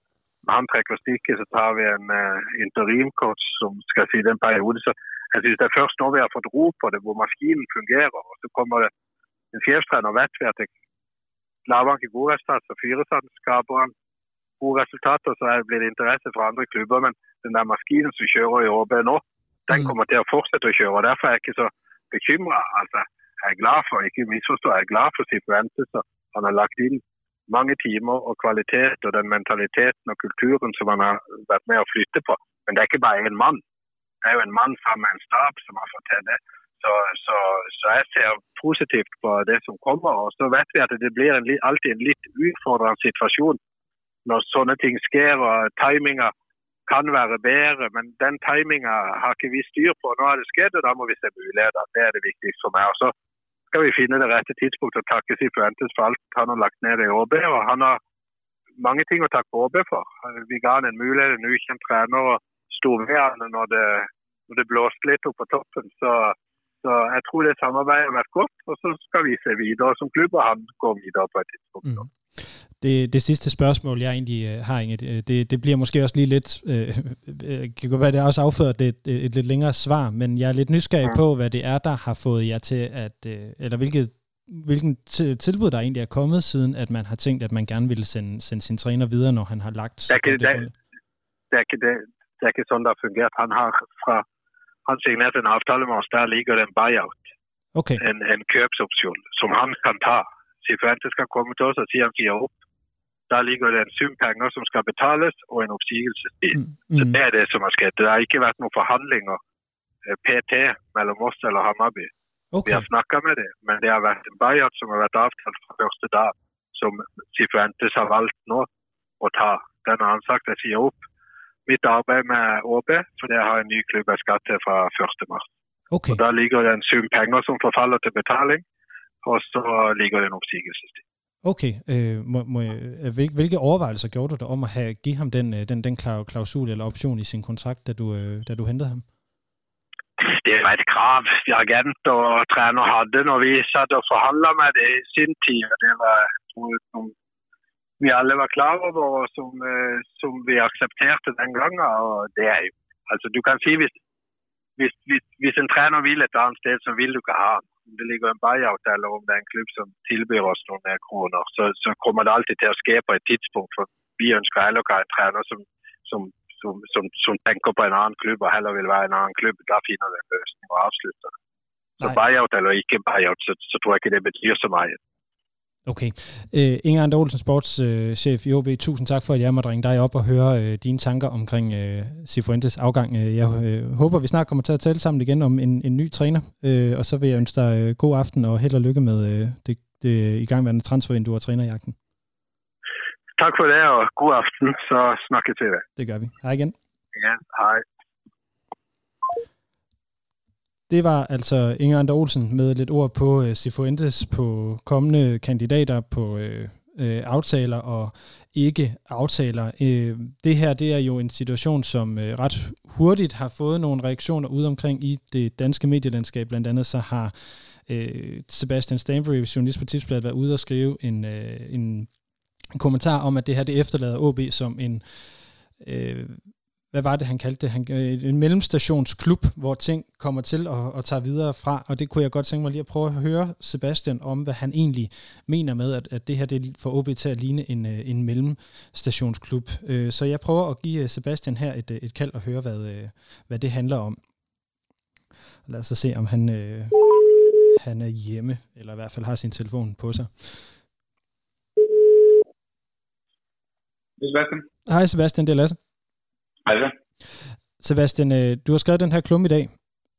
han trekker stikket, så tar vi en eh, uh, interimkort som skal sitte en periode. Så jeg synes det er først når vi har fått ro på det, hvor maskinen fungerer. og Så kommer det en sjefstrener vet vi at det lager han ikke gode resultater, så fyres han. Skaper han gode resultater, så blir det interesse fra andre klubber. Men den der maskinen som kjører i ÅB nå, den mm. kommer til å fortsette å kjøre. og Derfor er jeg ikke så bekymra. Altså, jeg er glad for, ikke misforstå, jeg er glad for Sifuentes. Han har lagt inn mange timer og kvalitet og den mentaliteten og kulturen som han har vært med å flytte på. Men det er ikke bare én mann. Det er jo en mann sammen med en stab som har fått til det. Så, så, så, jeg ser positivt på det som kommer. Og så vet vi at det blir en, alltid en litt utfordrende situasjon når sånne ting skjer og timinga kan være bedre. Men den timinga har ikke vi styr på. Nå er det skjedd, og da må vi se muligheter. Det er det viktigste for meg. Og så skal vi finne det rette tidspunktet å takke Sifuentes for alt han har lagt ned i ÅB. og Han har mange ting å takke ÅB for. Vi ga han en mulighet, en ukjent trener, og sto ved han når det, når det blåste litt opp på toppen. Så, så, jeg tror det samarbeidet har vært godt. Og så skal vi se videre som klubb, og han går videre på et tidspunkt. Mm. Det, det sidste spørgsmål, jeg egentlig øh, har, Inge, det, det bliver måske også lige lidt, øh, øh, kan godt være, det også afført et, et, et lidt længere svar, men jeg er lidt nysgerrig på, hvad det er, der har fået jer til at, øh, eller hvilket hvilken tilbud der egentlig er kommet, siden at man har tænkt, at man gerne ville sende, sende sin træner videre, når han har lagt... Det er ikke, det, det, er ikke, det, det er ikke sådan, der fungeret. Han har fra han signeret en aftale med os, der ligger en buyout. Okay. En, en købsoption, som han kan ta. Sifuentes skal komme til os og sige, at han giver op. Der ligger det en sum penger som skal betales, og en oppsigelsestid. Mm. Mm. Så Det er det som har skjedd. Det har ikke vært noen forhandlinger eh, PT mellom oss eller Hammarby. Okay. Vi har snakka med dem, men det har vært en buyout som har vært avtalt fra første dag, som Sifuentes har valgt nå å ta. Den har han sagt jeg sier opp mitt arbeid med ÅB, for det har en ny klubb skal til fra 1. mars. Okay. Og Da ligger det en sum penger som forfaller til betaling, og så ligger det en oppsigelsestid. Okay, øh, må, må, øh, hvilke overvejelser gjorde du dig om at have, give ham den, øh, den, den klausul eller option i sin kontrakt, da du, øh, da du hentede ham? Det var et krav agent og træner havde, når vi satt og forhandlede med det i sin tid. Det var som vi alle var klar over, og som, øh, som vi accepterede den. Og det er jo, altså Du kan sige, hvis, hvis, hvis, hvis en træner vil et andet sted, så vil du ikke ha ham det ligger en buyout eller om det er en klubb som tilbyr oss noen kroner, så, så kommer det alltid til å skje på et tidspunkt. For vi ønsker heller ikke en trener som, som, som, som, som tenker på en annen klubb og heller vil være en annen klubb. Da finner vi en løsning og avslutter det. Så buyout eller ikke buyout, så, så tror jeg ikke det betyr så mye. Okay. Uh, Inger Ander Olsen, sportschef uh, i OB, tusind tak for, at jeg måtte ringe dig op og høre uh, dine tanker omkring uh, Cifuentes afgang. Uh, jeg uh, håber, vi snart kommer til at tale sammen igen om en, en ny træner, uh, og så vil jeg ønske dig uh, god aften og held og lykke med uh, det, det igangværende transfervindue og trænerjagten. Tak for det, og god aften. Så snakkes vi ved. Det gør vi. Hej igen. Ja, hej. Det var altså Inger Ander Olsen med lidt ord på øh, Cifuentes på kommende kandidater på øh, øh, aftaler og ikke aftaler. Øh, det her det er jo en situation, som øh, ret hurtigt har fået nogle reaktioner ud omkring i det danske medielandskab. Blandt andet så har øh, Sebastian Stanbury, journalist på Tipsbladet, været ude og skrive en, øh, en, en kommentar om, at det her det efterlader OB som en øh, hvad var det, han kaldte det? Han, øh, en mellemstationsklub, hvor ting kommer til at, at tage videre fra, og det kunne jeg godt tænke mig lige at prøve at høre Sebastian om, hvad han egentlig mener med, at, at det her det får OB til at ligne en, øh, en mellemstationsklub. Øh, så jeg prøver at give Sebastian her et, et kald og høre, hvad, hvad det handler om. Lad os så se, om han, øh, han er hjemme, eller i hvert fald har sin telefon på sig. Sebastian. Hej Sebastian, det er Lasse. Hej så. Sebastian, øh, du har skrevet den her klumme i dag.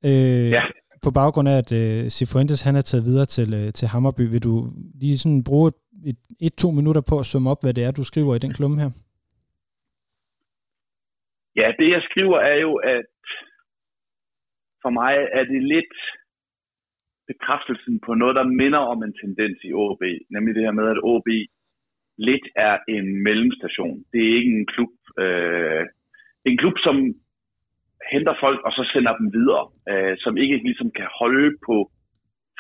Øh, Ja. På baggrund af, at øh, Cifuentes han er taget videre til, øh, til Hammerby, vil du lige sådan bruge et, et, et, to minutter på at summe op, hvad det er, du skriver i den klumme her? Ja, det jeg skriver er jo, at for mig er det lidt bekræftelsen på noget, der minder om en tendens i OB. Nemlig det her med, at OB lidt er en mellemstation. Det er ikke en klub, øh, en klub, som henter folk og så sender dem videre. Øh, som ikke ligesom kan holde på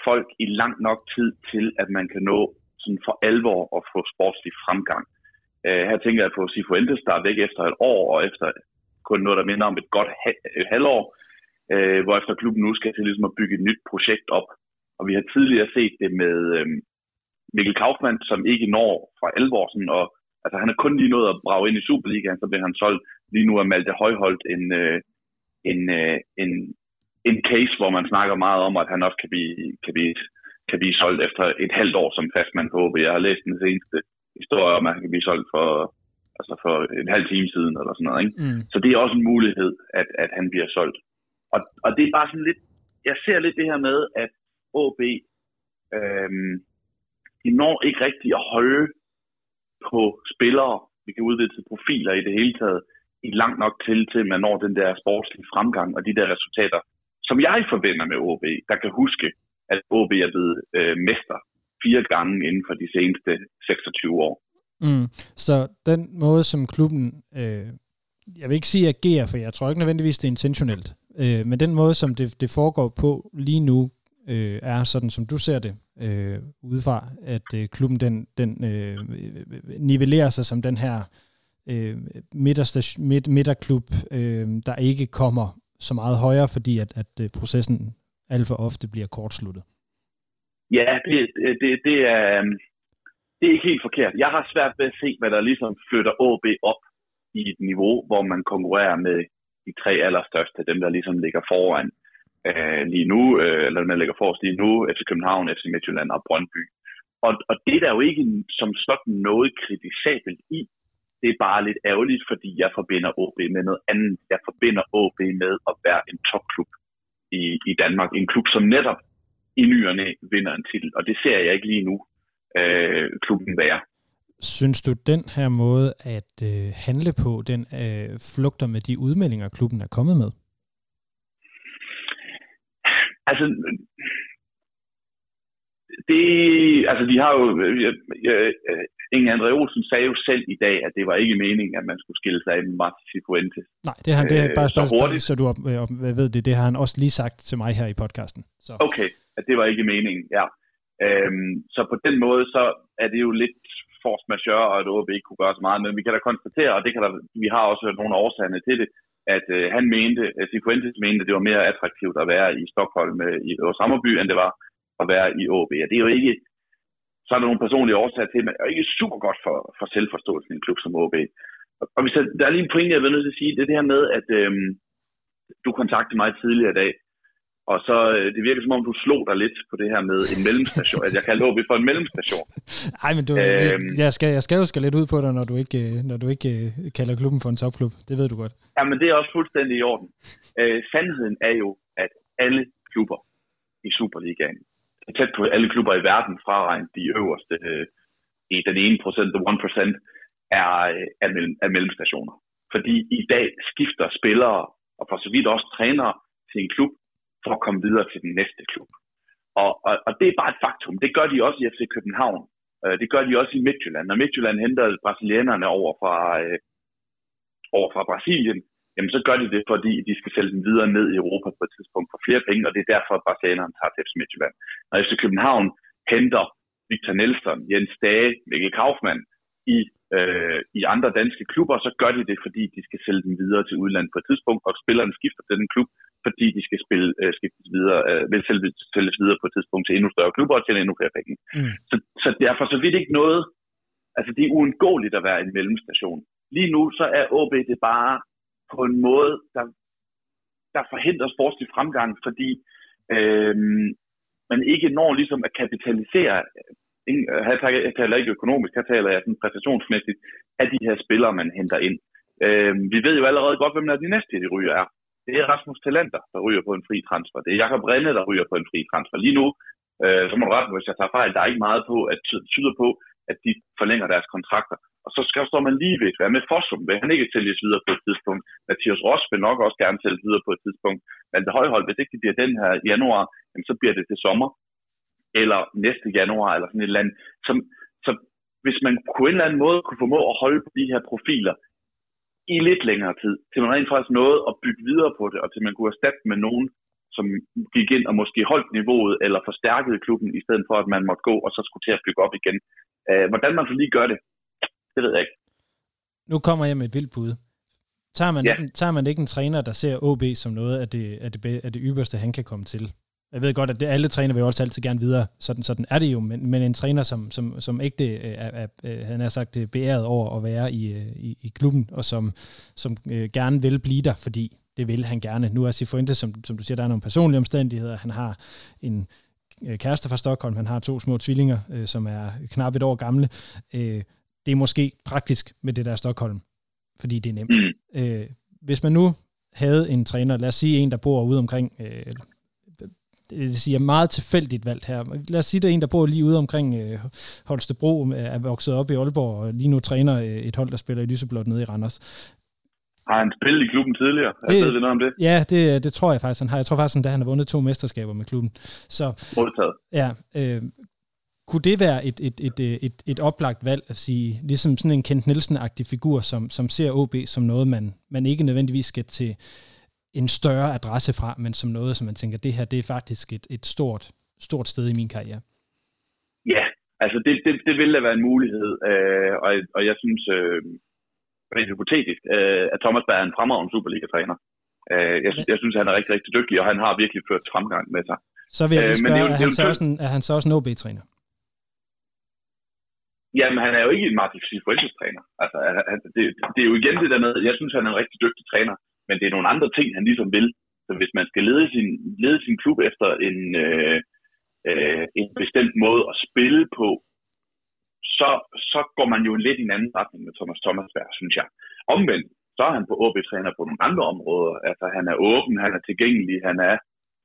folk i lang nok tid til, at man kan nå sådan for alvor at få sportslig fremgang. Øh, her tænker jeg på Sifuentes, der er væk efter et år, og efter kun noget, der minder om et godt ha- et halvår, øh, hvor efter klubben nu skal til ligesom at bygge et nyt projekt op. Og vi har tidligere set det med øh, Mikkel Kaufmann, som ikke når fra alvor. Sådan, og, altså, han er kun lige nået at brage ind i Superligaen, så bliver han solgt. Lige nu er Malte Højholdt en, øh, en, øh, en, en case, hvor man snakker meget om, at han også kan blive, kan blive, kan blive solgt efter et halvt år som fastmand på. Jeg har læst den seneste historie om, at han kan blive solgt for, altså for en halv time siden, eller sådan noget. Ikke? Mm. Så det er også en mulighed, at, at han bliver solgt. Og, og det er bare sådan lidt, jeg ser lidt det her med, at OB, øhm, de når ikke rigtigt at holde på spillere, vi kan udvide til profiler i det hele taget, langt nok til, til man når den der sportslige fremgang og de der resultater, som jeg forbinder med OB, der kan huske, at OB er blevet øh, mester fire gange inden for de seneste 26 år. Mm. Så den måde, som klubben, øh, jeg vil ikke sige agerer, for jeg tror ikke nødvendigvis, det er intentionelt, øh, men den måde, som det, det foregår på lige nu, øh, er sådan, som du ser det øh, udefra, at øh, klubben den, den øh, øh, øh, øh nivellerer sig som den her øh, Øh, midterstation- midt, midterklub, øh, der ikke kommer så meget højere, fordi at, at øh, processen alt for ofte bliver kortsluttet. Ja, det, det, det, er, øhm, det er ikke helt forkert. Jeg har svært ved at se, hvad der ligesom flytter AB op i et niveau, hvor man konkurrerer med de tre allerstørste, dem der ligesom ligger foran øh, lige nu, øh, eller der ligger forrest lige nu, FC København, FC Midtjylland og Brøndby. Og, og det er der jo ikke som sådan noget kritisabelt i. Det er bare lidt ærgerligt, fordi jeg forbinder OB med noget andet. Jeg forbinder OB med at være en topklub i, i Danmark. En klub, som netop i ny og næ vinder en titel. Og det ser jeg ikke lige nu øh, klubben være. Synes du, den her måde at øh, handle på, den øh, flugter med de udmeldinger, klubben er kommet med? Altså, det, altså de har jo, Inge André Olsen sagde jo selv i dag, at det var ikke meningen, at man skulle skille sig af med Martin Cifuentes. Nej, det har han, det er Øh, bare, så bare, hurtigt. så du op, øh, op- ved det, det har han også lige sagt til mig her i podcasten. Så. Okay, at det var ikke meningen, ja. Øhm, så på den måde, så er det jo lidt force majeure, og at OB ikke kunne gøre så meget, men vi kan da konstatere, og det kan der, vi har også hørt nogle af årsagerne til det, at øh, han mente, at Cifuentes mente, at det var mere attraktivt at være i Stockholm øh, i og Sammerby, end det var at være i OB. Og det er jo ikke, så er der nogle personlige årsager til, men det er jo ikke super godt for, for selvforståelsen i en klub som OB. Og, hvis der, der er lige en pointe, jeg vil nødt til at sige, det er det her med, at øhm, du kontaktede mig tidligere i dag, og så øh, det virker som om, du slog dig lidt på det her med en mellemstation, at jeg kaldte OB for en mellemstation. [laughs] Ej, men du, Øhm. jeg, skal, jeg skal jo skal lidt ud på dig, når du ikke, øh, når du ikke øh, kalder klubben for en topklub. Det ved du godt. Ja, men det er også fuldstændig i orden. Øh, sandheden er jo, at alle klubber i Superligaen, tæt på alle klubber i verden, fraregnet de øverste øh, i den ene procent, the one percent, er, øh, er, mellem, er mellemstationer. Fordi i dag skifter spillere, og for så vidt også trænere, til en klub, for at komme videre til den næste klub. Og, og, og det er bare et faktum. Det gør de også i FC København. Øh, det gør de også i Midtjylland. Når Midtjylland henter brasilianerne over fra, øh, over fra Brasilien, jamen så gør de det, fordi de skal sælge dem videre ned i Europa på et tidspunkt for flere penge, og det er derfor, at brasilianerne tager til FC Midtjylland. Når FC København henter Victor Nelson, Jens Dage, Mikkel Kaufmann i, øh, i andre danske klubber, så gør de det, fordi de skal sælge dem videre til udlandet på et tidspunkt, og spillerne skifter til den klub, fordi de skal spille, øh, skiftes videre, øh, vil sælge, sælges videre på et tidspunkt til endnu større klubber og til endnu flere penge. Mm. Så, så derfor så vidt ikke noget, altså det er uundgåeligt at være en mellemstation. Lige nu så er OB det bare på en måde, der der forhindrer sportslig fremgang, fordi øh, man ikke når ligesom at kapitalisere, øh, jeg taler ikke økonomisk, her taler jeg sådan præstationsmæssigt, af de her spillere, man henter ind. Øh, vi ved jo allerede godt, hvem der er de næste de ryger er. Det er Rasmus Talenter, der ryger på en fri transfer. Det er Jakob Rinde, der ryger på en fri transfer. Lige nu, øh, så må du rette hvis jeg tager fejl, der er ikke meget på, at tyder på, at de forlænger deres kontrakter. Og så skal, står man lige ved, hvad med Fossum? Vil han ikke sælges videre på et tidspunkt? Mathias Ross vil nok også gerne sælges videre på et tidspunkt. Men det højhold, hvis ikke det bliver den her januar, jamen, så bliver det til sommer. Eller næste januar, eller sådan et eller andet. Som, så hvis man på en eller anden måde kunne formå at holde på de her profiler i lidt længere tid, til man rent faktisk nåede at bygge videre på det, og til man kunne erstatte med nogen, som gik ind og måske holdt niveauet eller forstærkede klubben, i stedet for at man måtte gå og så skulle til at bygge op igen. Øh, hvordan man så lige gør det, det ved jeg ikke. Nu kommer jeg med et vildt bud. Tager man, ja. ikke, tager man ikke en træner, der ser OB som noget af det, af det, af det ypperste, han kan komme til? Jeg ved godt, at det, alle træner vil jo også altid gerne videre, sådan, sådan er det jo, men, men en træner, som, som, som ikke det, øh, er, er, er, han har sagt det beæret over at være i, øh, i, i klubben, og som, som øh, gerne vil blive der, fordi det vil han gerne. Nu er Sifuentes, som, som du siger, der er nogle personlige omstændigheder. Han har en øh, kæreste fra Stockholm, han har to små tvillinger, øh, som er knap et år gamle. Øh, det er måske praktisk med det der Stockholm, fordi det er nemt. Mm. Øh, hvis man nu havde en træner, lad os sige en, der bor ude omkring, øh, det siger meget tilfældigt valgt her. Lad os sige, det er en, der bor lige ude omkring øh, Holstebro, er vokset op i Aalborg, og lige nu træner øh, et hold, der spiller i Lyseblåt nede i Randers. Har han spillet i klubben tidligere? Det, ved vi noget om det? Ja, det, det tror jeg faktisk, han har. Jeg tror faktisk, at han har vundet to mesterskaber med klubben. Så, Modtaget. Ja, øh, kunne det være et, et, et, et, et oplagt valg at sige, ligesom sådan en Kent Nielsen-agtig figur, som, som ser OB som noget, man, man ikke nødvendigvis skal til en større adresse fra, men som noget, som man tænker, det her det er faktisk et, et stort, stort sted i min karriere? Ja, altså det, det, det vil da være en mulighed, øh, og, og jeg synes, øh, rent hypotetisk, øh, at Thomas Berg er en fremragende Superliga-træner. Øh, jeg, jeg synes, han er rigtig, rigtig dygtig, og han har virkelig ført fremgang med sig. Så vil jeg lige spørge, øh, er, han så også en, er han så også en OB-træner? Jamen, han er jo ikke en Martin Cifuentes træner. Altså, han, det, det er jo igen det der med, jeg synes, han er en rigtig dygtig træner, men det er nogle andre ting, han ligesom vil. Så hvis man skal lede sin, lede sin klub efter en, øh, øh, en bestemt måde at spille på, så, så går man jo lidt i en anden retning med Thomas Thomasberg, synes jeg. Omvendt, så er han på OB-træner på nogle andre områder. Altså, han er åben, han er tilgængelig, han er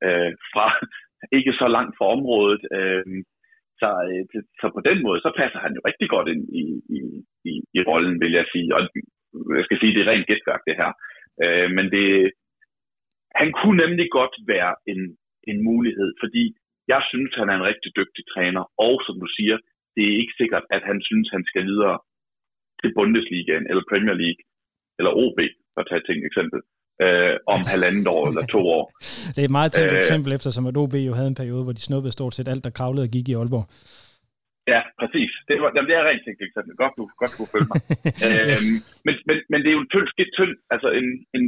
øh, fra [laughs] ikke så langt fra området. Øh, så, øh, så på den måde, så passer han jo rigtig godt ind i, i, i, i rollen, vil jeg sige. Og jeg skal sige, det er rent gætværk, det her. Øh, men det, han kunne nemlig godt være en, en mulighed, fordi jeg synes, han er en rigtig dygtig træner. Og som du siger, det er ikke sikkert, at han synes, han skal videre til Bundesligaen, eller Premier League, eller OB, for at tage et tænkt eksempel øh, om [laughs] halvandet år eller to år. det er et meget tænkt øh, eksempel, eftersom at OB jo havde en periode, hvor de snuppede stort set alt, der kravlede og gik i Aalborg. Ja, præcis. Det, var, jamen, det er rent tænkt eksempel. Godt, du, godt du følge mig. [laughs] øhm, men, men, men det er jo en tynd skidt tynd, altså en, en,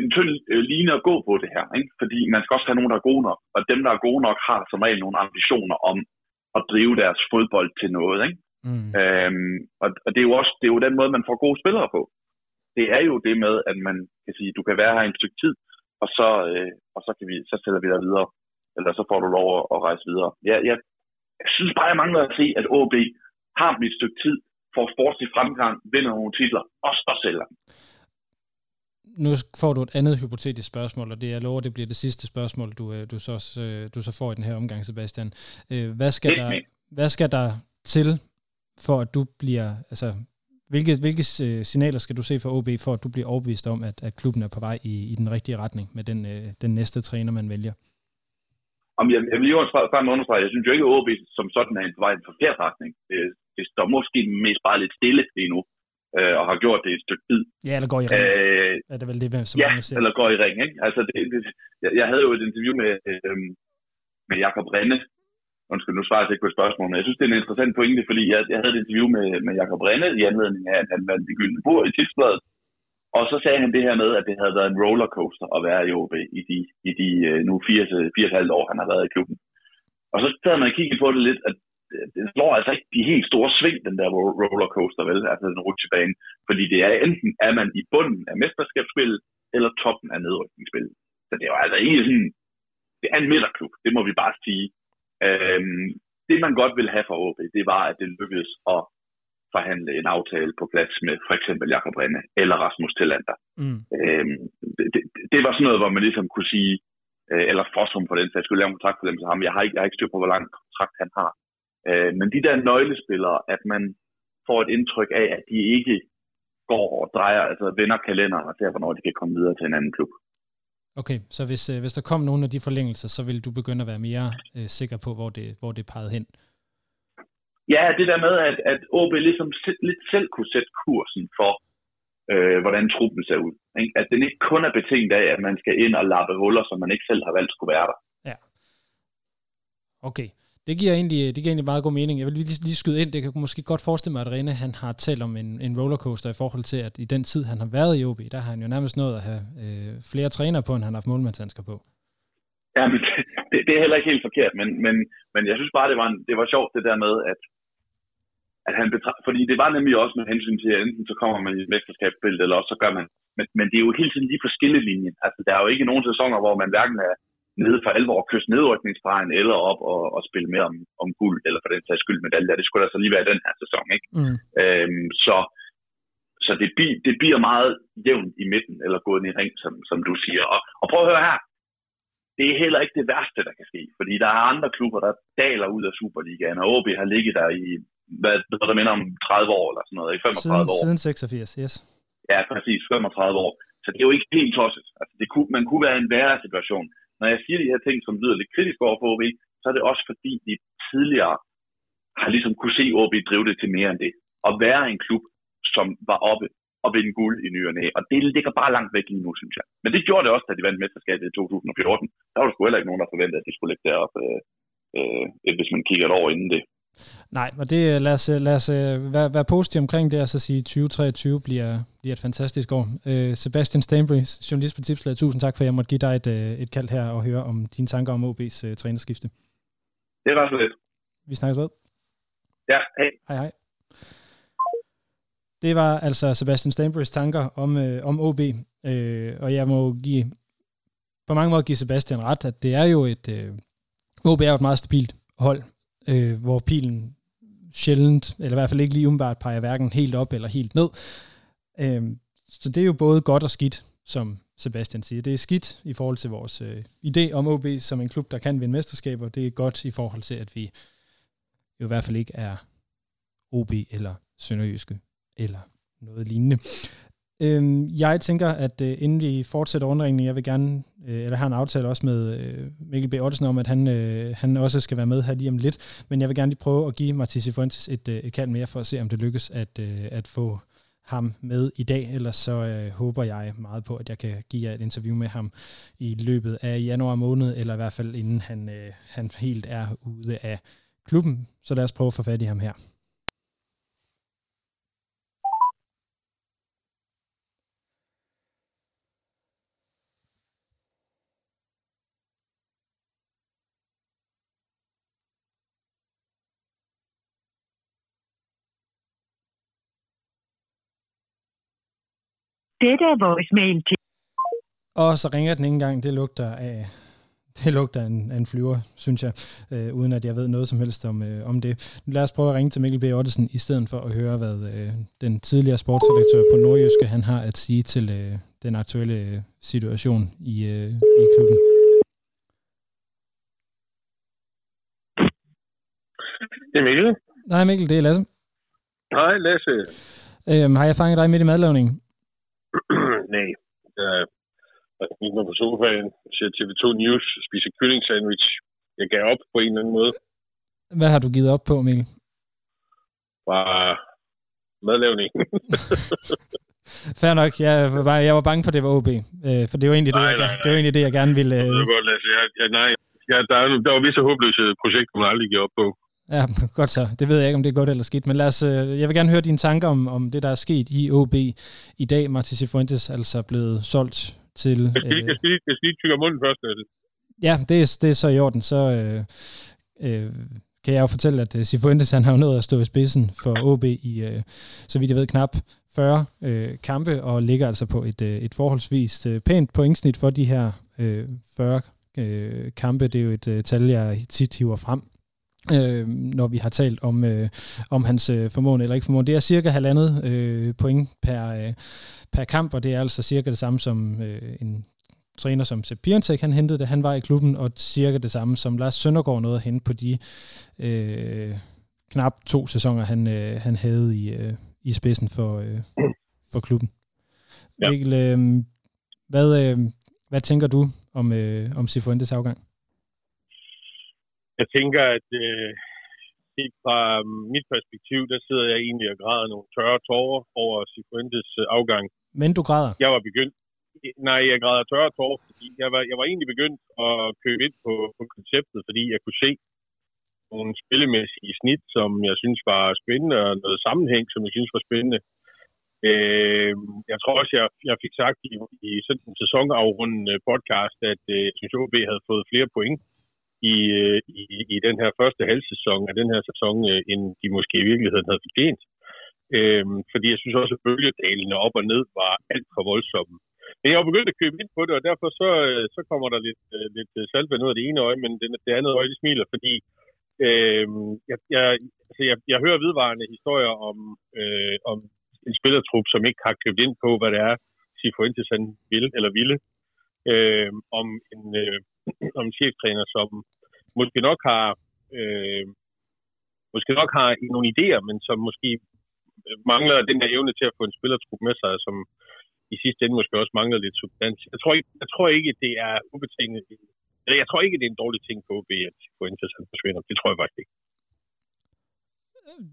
en tynd øh, line at gå på det her, ikke? fordi man skal også have nogen, der er gode nok, og dem, der er gode nok, har som regel nogle ambitioner om at drive deres fodbold til noget. Ikke? Mm. Øhm, og, og det er jo også det er jo den måde, man får gode spillere på det er jo det med, at man kan sige, du kan være her en stykke tid, og så, øh, og så, kan vi, så sætter vi dig videre, eller så får du lov at, at rejse videre. Ja, jeg, jeg synes bare, jeg mangler at se, at OB har et stykke tid, får sportslig fremgang, vinder nogle titler, og så sælger nu får du et andet hypotetisk spørgsmål, og det jeg lover, det bliver det sidste spørgsmål, du, øh, du, så, øh, du så får i den her omgang, Sebastian. Øh, hvad skal, der, hvad skal der til, for at du bliver, altså hvilke, hvilke signaler skal du se fra OB, for at du bliver overbevist om, at, at klubben er på vej i, i den rigtige retning med den, den næste træner, man vælger? Om jeg, jeg vil lige bare understrege, jeg synes jo ikke, at OB som sådan er på vej i en forkert retning. Det, det står måske mest bare lidt stille lige nu, øh, og har gjort det et stykke tid. Ja, eller går i ring. Øh, er det vel det, som ja, ser. eller går i ring. Ikke? Altså, det, det, jeg, jeg havde jo et interview med, øh, med Jakob Renne, undskyld, nu svarer jeg ikke på et spørgsmål, men jeg synes, det er en interessant pointe, fordi jeg, jeg havde et interview med, med Jacob Renne i anledning af, at han vandt det gyldne bord i Tipsbladet. Og så sagde han det her med, at det havde været en rollercoaster at være i OB i de, i de øh, nu 4,5 år, han har været i klubben. Og så sad man og kiggede på det lidt, at det slår altså ikke de helt store sving, den der rollercoaster, vel? Altså den rutsjebane. Fordi det er enten, er man i bunden af mesterskabsspillet, eller toppen af nedrykningsspillet. Så det var altså ikke sådan, det er en midterklub, det må vi bare sige. Øhm, det man godt ville have for OB, det var, at det lykkedes at forhandle en aftale på plads med for eksempel Jakob Renne eller Rasmus Tillander. Mm. Øhm, det, det, det var sådan noget, hvor man ligesom kunne sige, øh, eller Fossum for den sags skyld, lave en kontrakt for dem til ham. Jeg har ikke, jeg har ikke styr på, hvor lang kontrakt han har. Øh, men de der nøglespillere, at man får et indtryk af, at de ikke går og drejer, altså vender kalenderen og ser, hvornår de kan komme videre til en anden klub. Okay, så hvis, øh, hvis der kom nogle af de forlængelser, så vil du begynde at være mere øh, sikker på, hvor det, hvor det peget hen? Ja, det der med, at, at OB ligesom lidt selv kunne sætte kursen for, øh, hvordan truppen ser ud. Ikke? At den ikke kun er betinget af, at man skal ind og lappe huller, som man ikke selv har valgt skulle være der. Ja. Okay. Det giver, egentlig, det giver egentlig meget god mening. Jeg vil lige, lige skyde ind, det kan måske godt forestille mig, at Rene han har talt om en, en rollercoaster i forhold til, at i den tid, han har været i OB, der har han jo nærmest nået at have øh, flere træner på, end han har haft målmandshandsker på. Ja, men det, det, er heller ikke helt forkert, men, men, men jeg synes bare, det var, en, det var sjovt det der med, at, at han betra- fordi det var nemlig også med hensyn til, at enten så kommer man i et mesterskabsspil, eller også så gør man, men, men det er jo hele tiden lige på skillelinjen. Altså, der er jo ikke nogen sæsoner, hvor man hverken er nede for alvor at kysse nedrykningsstregen, eller op og, og spille mere om, om guld, eller for den sags skyld medalje. Det skulle altså lige være den her sæson, ikke? Mm. Øhm, så så det, det bliver meget jævnt i midten, eller gået i ring, som, som du siger. Og, og prøv at høre her. Det er heller ikke det værste, der kan ske, fordi der er andre klubber, der daler ud af Superligaen, og OB har ligget der i, hvad, hvad der minder om 30 år, eller sådan noget, i 35 siden, år. Siden 86, yes. Ja, præcis, 35 år. Så det er jo ikke helt tosset. Altså, det kunne, man kunne være en værre situation. Når jeg siger de her ting, som lyder lidt kritisk over for OB, så er det også fordi, de tidligere har ligesom kunne se OB drive det til mere end det. Og være en klub, som var oppe og vinde guld i ny og næ. Og det ligger bare langt væk lige nu, synes jeg. Men det gjorde det også, da de vandt mesterskabet i 2014. Der var der sgu heller ikke nogen, der forventede, at de skulle ligge deroppe, øh, øh, hvis man kigger et år inden det. Nej, og det, lad os, lad os være, være positiv omkring det, og så sige, at 2023 bliver, bliver et fantastisk år. Uh, Sebastian Stanbury, journalist på Tipslaget, tusind tak for, at jeg måtte give dig et, et kald her og høre om dine tanker om OB's uh, trænerskifte. Det var så lidt. Vi snakkes ved. Ja, hej. Hej, hej. Det var altså Sebastian Stanburys tanker om, øh, om OB, øh, og jeg må give, på mange måder give Sebastian ret, at det er jo et, øh, OB er jo et meget stabilt hold, øh, hvor pilen sjældent, eller i hvert fald ikke lige umiddelbart peger hverken helt op eller helt ned. Øh, så det er jo både godt og skidt, som Sebastian siger. Det er skidt i forhold til vores øh, idé om OB som en klub, der kan vinde mesterskaber. Det er godt i forhold til, at vi jo i hvert fald ikke er OB eller Sønderjyske eller noget lignende. Øhm, jeg tænker, at øh, inden vi fortsætter rundringen, jeg vil gerne, øh, eller har en aftale også med øh, Mikkel B. Ottesen om, at han, øh, han også skal være med her lige om lidt, men jeg vil gerne lige prøve at give Mathis Fuentes et, øh, et kald mere for at se, om det lykkes at, øh, at få ham med i dag, ellers så øh, håber jeg meget på, at jeg kan give jer et interview med ham i løbet af januar måned, eller i hvert fald inden han, øh, han helt er ude af klubben. Så lad os prøve at få fat i ham her. Dette er voicemail til... Og så ringer den ikke engang. Det lugter af, [laughs] det lugter af en, af en flyver, synes jeg, øh, uden at jeg ved noget som helst om, øh, om det. Lad os prøve at ringe til Mikkel B. Ottesen, i stedet for at høre, hvad øh, den tidligere sportsredaktør på Nordjyske, han har at sige til øh, den aktuelle øh, situation i, øh, i klubben. Det er Mikkel. Nej, Mikkel, det er Lasse. Hej, Lasse. Øhm, har jeg fanget dig midt i madlavningen? [clears throat] Nej. Jeg gik mig på sofaen, ser TV2 News, spiser kylling sandwich. Jeg gav op på en eller anden måde. Hvad har du givet op på, Mikkel? Bare madlavning. [laughs] Fair nok. Jeg var, jeg var bange for, at det var OB. Øh, for det var egentlig, nej, det, jeg, nej, nej. det, var egentlig det, jeg gerne ville... Øh... Jeg, jeg, nej, jeg, der, er, der var visse håbløse projekter, man aldrig giver op på. Ja, [laughs] godt så. Det ved jeg ikke, om det er godt eller skidt. Men lad os, øh, jeg vil gerne høre dine tanker om, om det, der er sket i OB i dag. Martin Cifuentes altså blevet solgt til... Jeg skal, øh, jeg skal, jeg skal lige tykke munden først, Lasse. Ja, det er, det er så i orden. Så øh, øh, kan jeg jo fortælle, at Sifuentes han har jo nået at stå i spidsen for OB i, øh, så vidt jeg ved, knap 40 øh, kampe, og ligger altså på et, øh, et forholdsvis øh, pænt pointsnit for de her øh, 40 øh, kampe. Det er jo et øh, tal, jeg tit hiver frem øh, når vi har talt om, øh, om hans øh, formåen eller ikke formåen. Det er cirka halvandet øh, point per, øh, per kamp, og det er altså cirka det samme som øh, en træner som Sepp Piontek, han hentede det, han var i klubben, og cirka det samme som Lars Søndergaard nåede at hente på de øh, knap to sæsoner, han, øh, han havde i, øh, i spidsen for, øh, for klubben. Ja. Mikkel, øh, hvad, øh, hvad tænker du om, øh, om Sifuentes afgang? Jeg tænker, at øh, fra mit perspektiv, der sidder jeg egentlig og græder nogle tørre tårer over Sifuentes øh, afgang. Men du græder? Jeg var begyndt. Nej, jeg græder tørre tårer, fordi jeg var, jeg var egentlig begyndt at købe ind på, på konceptet, fordi jeg kunne se nogle spillemæssige snit, som jeg synes var spændende, og noget sammenhæng, som jeg synes var spændende. Øh, jeg tror også, jeg, jeg fik sagt i, i sådan en sæsonafrundende podcast, at øh, jeg synes, OB havde fået flere point i, i, i den her første halvsæson af den her sæson, øh, end de måske i virkeligheden havde fortjent. Øhm, fordi jeg synes også, at bølgedalene op og ned var alt for voldsomme. Men jeg har begyndt at købe ind på det, og derfor så, øh, så kommer der lidt, øh, lidt saltvand ud af det ene øje, men det, det andet øje det smiler, fordi øh, jeg, jeg, altså jeg, jeg hører vedvarende historier om, øh, om en spillertrup, som ikke har købt ind på, hvad det er, Sifuentes han vil eller ville. Øh, om en, øh, om en cheftræner, som måske nok har øh, måske nok har nogle idéer, men som måske mangler den der evne til at få en spillertrup med sig, som i sidste ende måske også mangler lidt substans. Jeg tror ikke, jeg tror ikke det er ubetinget. Eller Jeg tror ikke, det er en dårlig ting på OB, at Fuentes han forsvinder. Det tror jeg faktisk ikke.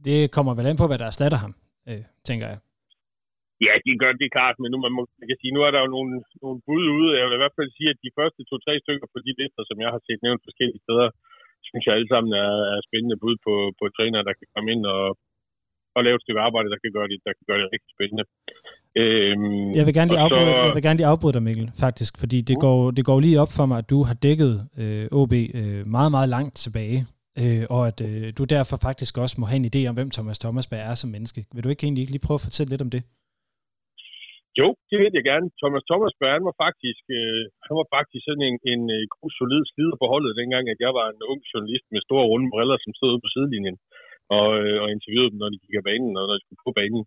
Det kommer vel an på, hvad der erstatter ham, øh, tænker jeg. Ja, det gør det klart, men nu, man, må, man kan sige, nu er der jo nogle, nogle bud ude. Jeg vil i hvert fald sige, at de første to-tre stykker på de lister, som jeg har set nævnt forskellige steder, synes jeg alle sammen er, er spændende bud på, på træner, der kan komme ind og, og lave et stykke arbejde, der kan gøre det, der kan gøre det rigtig spændende. Øhm, jeg, vil gerne lige afbryde, så... jeg vil gerne lige afbryde dig, Mikkel, faktisk, fordi det, mm. går, det går lige op for mig, at du har dækket øh, OB øh, meget, meget langt tilbage, øh, og at øh, du derfor faktisk også må have en idé om, hvem Thomas Thomasberg er som menneske. Vil du ikke egentlig ikke lige prøve at fortælle lidt om det? Jo, det vil jeg gerne. Thomas Thomas Bern var faktisk, øh, han var faktisk sådan en, en, en god, solid slider på holdet, dengang at jeg var en ung journalist med store runde briller, som stod ude på sidelinjen og, øh, og interviewede dem, når de gik af banen, og når de skulle på banen.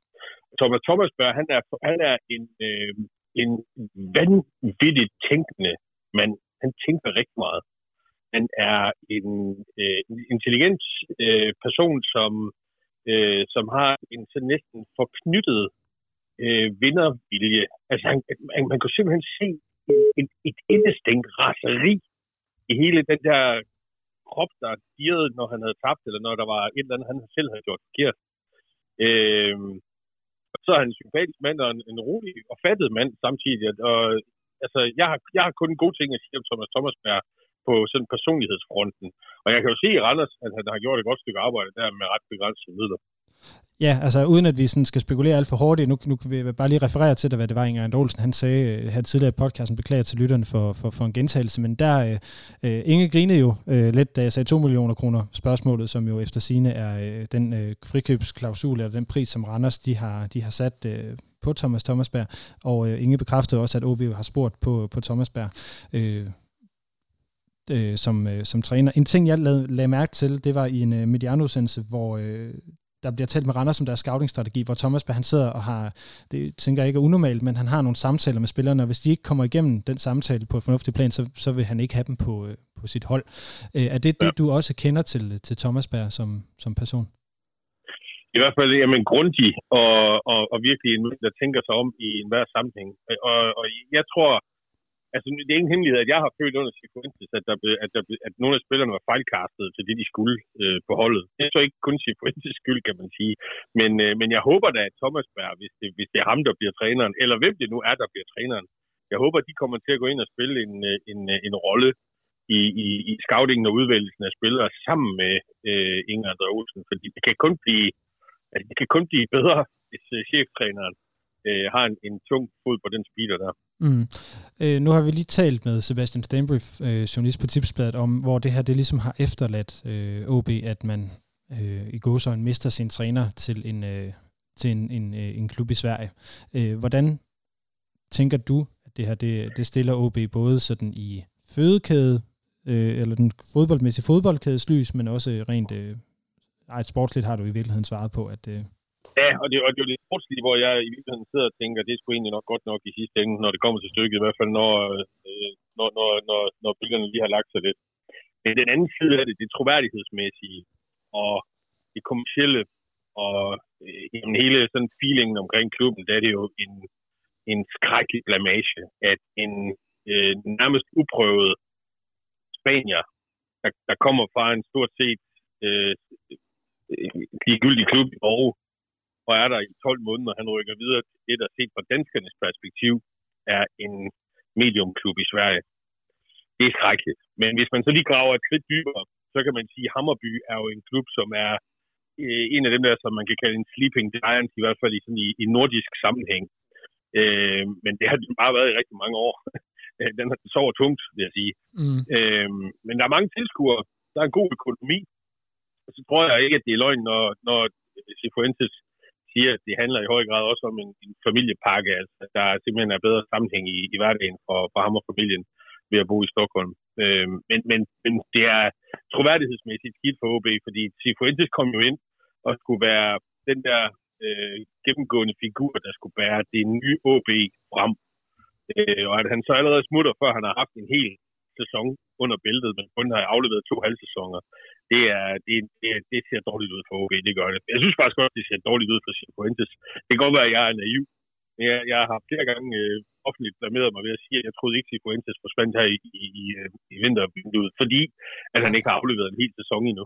Thomas Thomas Bern, han er, han er en, øh, en vanvittigt tænkende mand. Han tænker rigtig meget. Han er en, øh, intelligent øh, person, som, øh, som har en sådan næsten forknyttet øh, vindervilje. Altså, han, man, man kunne simpelthen se et, et indestængt raseri i hele den der krop, der dirrede, når han havde tabt, eller når der var et eller andet, han selv havde gjort forkert. Øh, så er han en sympatisk mand og en, en rolig og fattet mand samtidig. Og, altså, jeg har, jeg har kun gode ting at sige om Thomas Thomasberg på sådan personlighedsfronten. Og jeg kan jo se i Randers, at han har gjort et godt stykke arbejde der med ret begrænsede midler. Ja, altså uden at vi sådan skal spekulere alt for hårdt, nu, nu kan vi bare lige referere til det, hvad det var, Inger Olsen han sagde øh, her tidligere i podcasten, beklager til lytterne for, for, for en gentagelse, men der, øh, øh Inge grinede jo øh, lidt, da jeg sagde 2 millioner kroner. Spørgsmålet, som jo efter sine er øh, den øh, frikøbsklausul, eller den pris, som Randers de har, de har sat øh, på Thomas Thomasberg, og øh, Inge bekræftede også, at OB har spurgt på, på Thomasberg, øh, øh, som, øh, som træner. En ting, jeg lagde, lagde mærke til, det var i en øh, medianudsendelse, hvor øh, der bliver talt med Randers som deres scoutingstrategi, hvor Thomas han sidder og har, det tænker jeg ikke er unormalt, men han har nogle samtaler med spillerne, og hvis de ikke kommer igennem den samtale på et fornuftigt plan, så, så vil han ikke have dem på, øh, på sit hold. Øh, er det det, du også kender til, til Thomas Berg som, som person? I hvert fald jamen, grundig og, og, og virkelig en der tænker sig om i enhver sammenhæng. Og, og jeg tror, altså, det er ingen hemmelighed, at jeg har følt under Cifuentes, at, der blev, at, der blev, at nogle af spillerne var fejlkastet til det, de skulle øh, på holdet. Det er så ikke kun Cifuentes skyld, kan man sige. Men, øh, men jeg håber da, at Thomas Berg, hvis det, hvis det er ham, der bliver træneren, eller hvem det nu er, der bliver træneren, jeg håber, at de kommer til at gå ind og spille en, øh, en, øh, en rolle i, i, i scoutingen og udvælgelsen af spillere sammen med øh, Inger André Olsen, fordi det kan kun blive, altså, det kan kun blive bedre, hvis øh, cheftræneren øh, har en, en tung fod på den speeder der. Mm. Øh, nu har vi lige talt med Sebastian Stenbrief, øh, journalist på Tipsbladet, om hvor det her det ligesom har efterladt øh, OB, at man øh, i gåsøjne mister sin træner til en, øh, til en, en, øh, en klub i Sverige. Øh, hvordan tænker du, at det her det, det stiller OB både sådan i fødekæde, øh, eller den fodboldmæssige fodboldkædes lys, men også rent øh, ej, sportsligt har du i virkeligheden svaret på, at, øh, Ja, og det, og det er jo det sportslige, hvor jeg i virkeligheden sidder og tænker, at det skulle egentlig nok godt nok i sidste ende, når det kommer til stykket, i hvert fald når, øh, når, når, når, når billederne lige har lagt sig lidt. Men den anden side af det, det troværdighedsmæssige og det kommercielle og øh, hele sådan feelingen omkring klubben, der er det jo en, en skrækkelig blamage, at en øh, nærmest uprøvet spanier, der, der kommer fra en stort set øh, øh ligegyldig klub i Norge, og er der i 12 måneder, han rykker videre til det, der set fra danskernes perspektiv, er en mediumklub i Sverige. Det er skrækkeligt. Men hvis man så lige graver et skridt dybere, så kan man sige, at Hammerby er jo en klub, som er øh, en af dem der, som man kan kalde en sleeping giant, i hvert fald i, sådan i, i nordisk sammenhæng. Øh, men det har det bare været i rigtig mange år. [laughs] Den har sover tungt, vil jeg sige. Mm. Øh, men der er mange tilskuere. Der er en god økonomi. Og så tror jeg ikke, at det er løgn, når, når Cifuentes siger, at det handler i høj grad også om en, en familiepakke, altså der simpelthen er bedre sammenhæng i, i hverdagen for, for ham og familien ved at bo i Stockholm. Øh, men, men, men det er troværdighedsmæssigt skidt for OB, fordi Sifuentes kom jo ind og skulle være den der øh, gennemgående figur, der skulle bære det nye OB frem. Øh, og at han så allerede smutter, før han har haft en helt sæson under bæltet, men kun har afleveret to halvsæsoner, det, er, det, det, det ser dårligt ud for OB, det gør det. Jeg synes faktisk også, det ser dårligt ud for Cifuentes. Det kan godt være, at jeg er naiv, jeg, jeg har flere gange øh, offentligt blameret mig ved at sige, at jeg troede ikke, at Cifuentes forsvandt her i, i, i, øh, i vintervinduet, fordi at han ikke har afleveret en hel sæson endnu.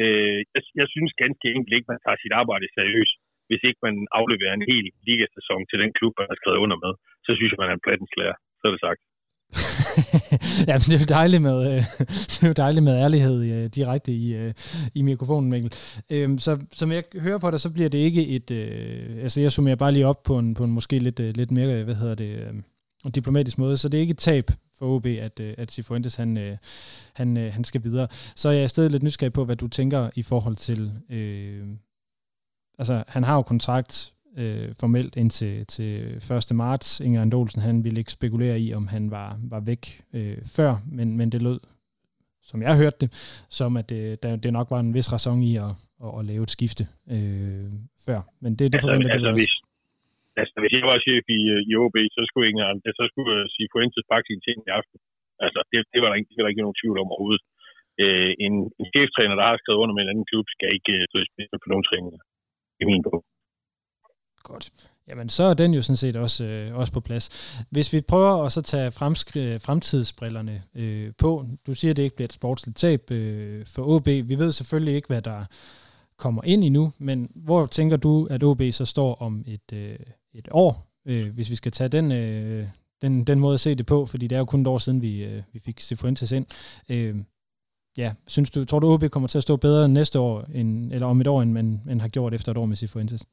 Øh, jeg, jeg synes ganske enkelt ikke, man tager sit arbejde seriøst, hvis ikke man afleverer en hel ligasæson til den klub, man har skrevet under med. Så synes jeg, man er en plattenslærer. Så er det sagt. [laughs] Jamen, det er jo dejligt med, øh, [laughs] det er jo dejligt med ærlighed øh, direkte i, øh, i mikrofonen, Mikkel. Øhm, så som jeg hører på dig, så bliver det ikke et... Øh, altså, jeg summerer bare lige op på en, på en måske lidt, øh, lidt mere, hvad hedder det, øh, diplomatisk måde, så det er ikke et tab for OB, at, øh, at Cifuentes han, øh, han, øh, han skal videre. Så jeg er stadig lidt nysgerrig på, hvad du tænker i forhold til... Øh, altså, han har jo kontrakt øh, formelt indtil til 1. marts. Inger Andolsen, han ville ikke spekulere i, om han var, var væk øh, før, men, men det lød, som jeg hørte det, som at det, der, det nok var en vis ræson i at, at, at lave et skifte øh, før. Men det, det altså, forventer altså, det hvis, altså, hvis jeg var chef i, i OB, så skulle Inger, så skulle jeg sige Fuentes pakke sin ting i aften. Altså, det, det, var der ikke, det var der ikke nogen tvivl om overhovedet. Øh, en, en cheftræner, der har skrevet under med en anden klub, skal ikke øh, stå i spidsen på nogle træninger. I min bog. Godt. Jamen, så er den jo sådan set også, øh, også på plads. Hvis vi prøver at så tage fremskri- fremtidsbrillerne øh, på, du siger, at det ikke bliver et sportsligt tab øh, for OB. Vi ved selvfølgelig ikke, hvad der kommer ind endnu, men hvor tænker du, at OB så står om et, øh, et år, øh, hvis vi skal tage den, øh, den, den måde at se det på, fordi det er jo kun et år siden, vi, øh, vi fik Sifuentes ind. Øh, ja, synes du, tror du, OB kommer til at stå bedre næste år, end, eller om et år, end man, man har gjort efter et år med Sifuentes?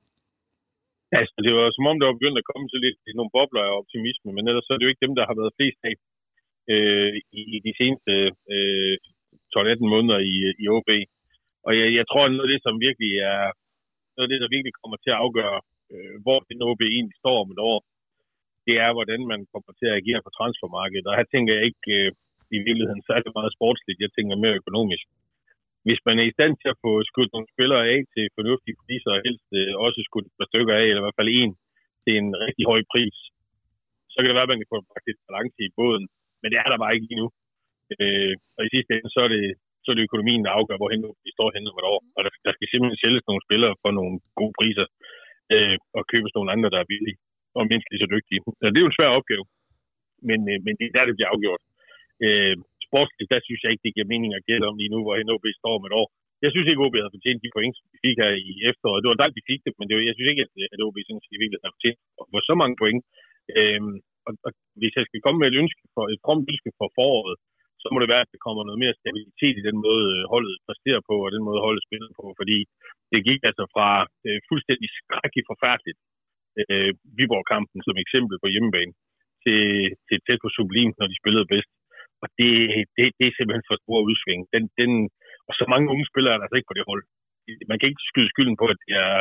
Altså, det var som om, der var begyndt at komme til lidt nogle bobler af optimisme, men ellers så er det jo ikke dem, der har været flest af øh, i, i de seneste øh, 12-18 måneder i, øh, i OB. Og jeg, jeg tror, at noget af det, som virkelig er noget af det, der virkelig kommer til at afgøre, øh, hvor den OB egentlig står om et år, det er, hvordan man kommer til at agere på transfermarkedet. Og her tænker jeg ikke øh, i virkeligheden særlig meget sportsligt, jeg tænker mere økonomisk hvis man er i stand til at få skudt nogle spillere af til fornuftige priser, og helst øh, også skudt et par stykker af, eller i hvert fald en til en rigtig høj pris, så kan det være, at man kan få faktisk balance i båden. Men det er der bare ikke lige nu. Øh, og i sidste ende, så er det, så er det økonomien, der afgør, hvorhen vi står henne om et år. Og der, der skal simpelthen sælges nogle spillere for nogle gode priser, øh, og købes nogle andre, der er billige og mindst lige så dygtige. Så det er jo en svær opgave, men, øh, men det er der, det bliver afgjort. Øh, sportsligt, der synes jeg ikke, det giver mening at gætte om lige nu, hvor NOB står om et år. Jeg synes ikke, at OB havde fortjent de point, som de fik her i efteråret. Det var dejligt, de fik det, men det var, jeg synes ikke, at, OB sådan set virkelig havde fortjent for så mange point. Øhm, og, og, hvis jeg skal komme med et ønske for, et fromt ønske for foråret, så må det være, at der kommer noget mere stabilitet i den måde, øh, holdet præsterer på, og den måde, holdet spiller på, fordi det gik altså fra øh, fuldstændig skrækkeligt forfærdeligt øh, Viborg-kampen som eksempel på hjemmebane, til, til tæt på sublim, når de spillede bedst. Og det, det, det er simpelthen for stor udsving. Den, den, og så mange unge spillere er der altså ikke på det hold. Man kan ikke skyde skylden på, at det er,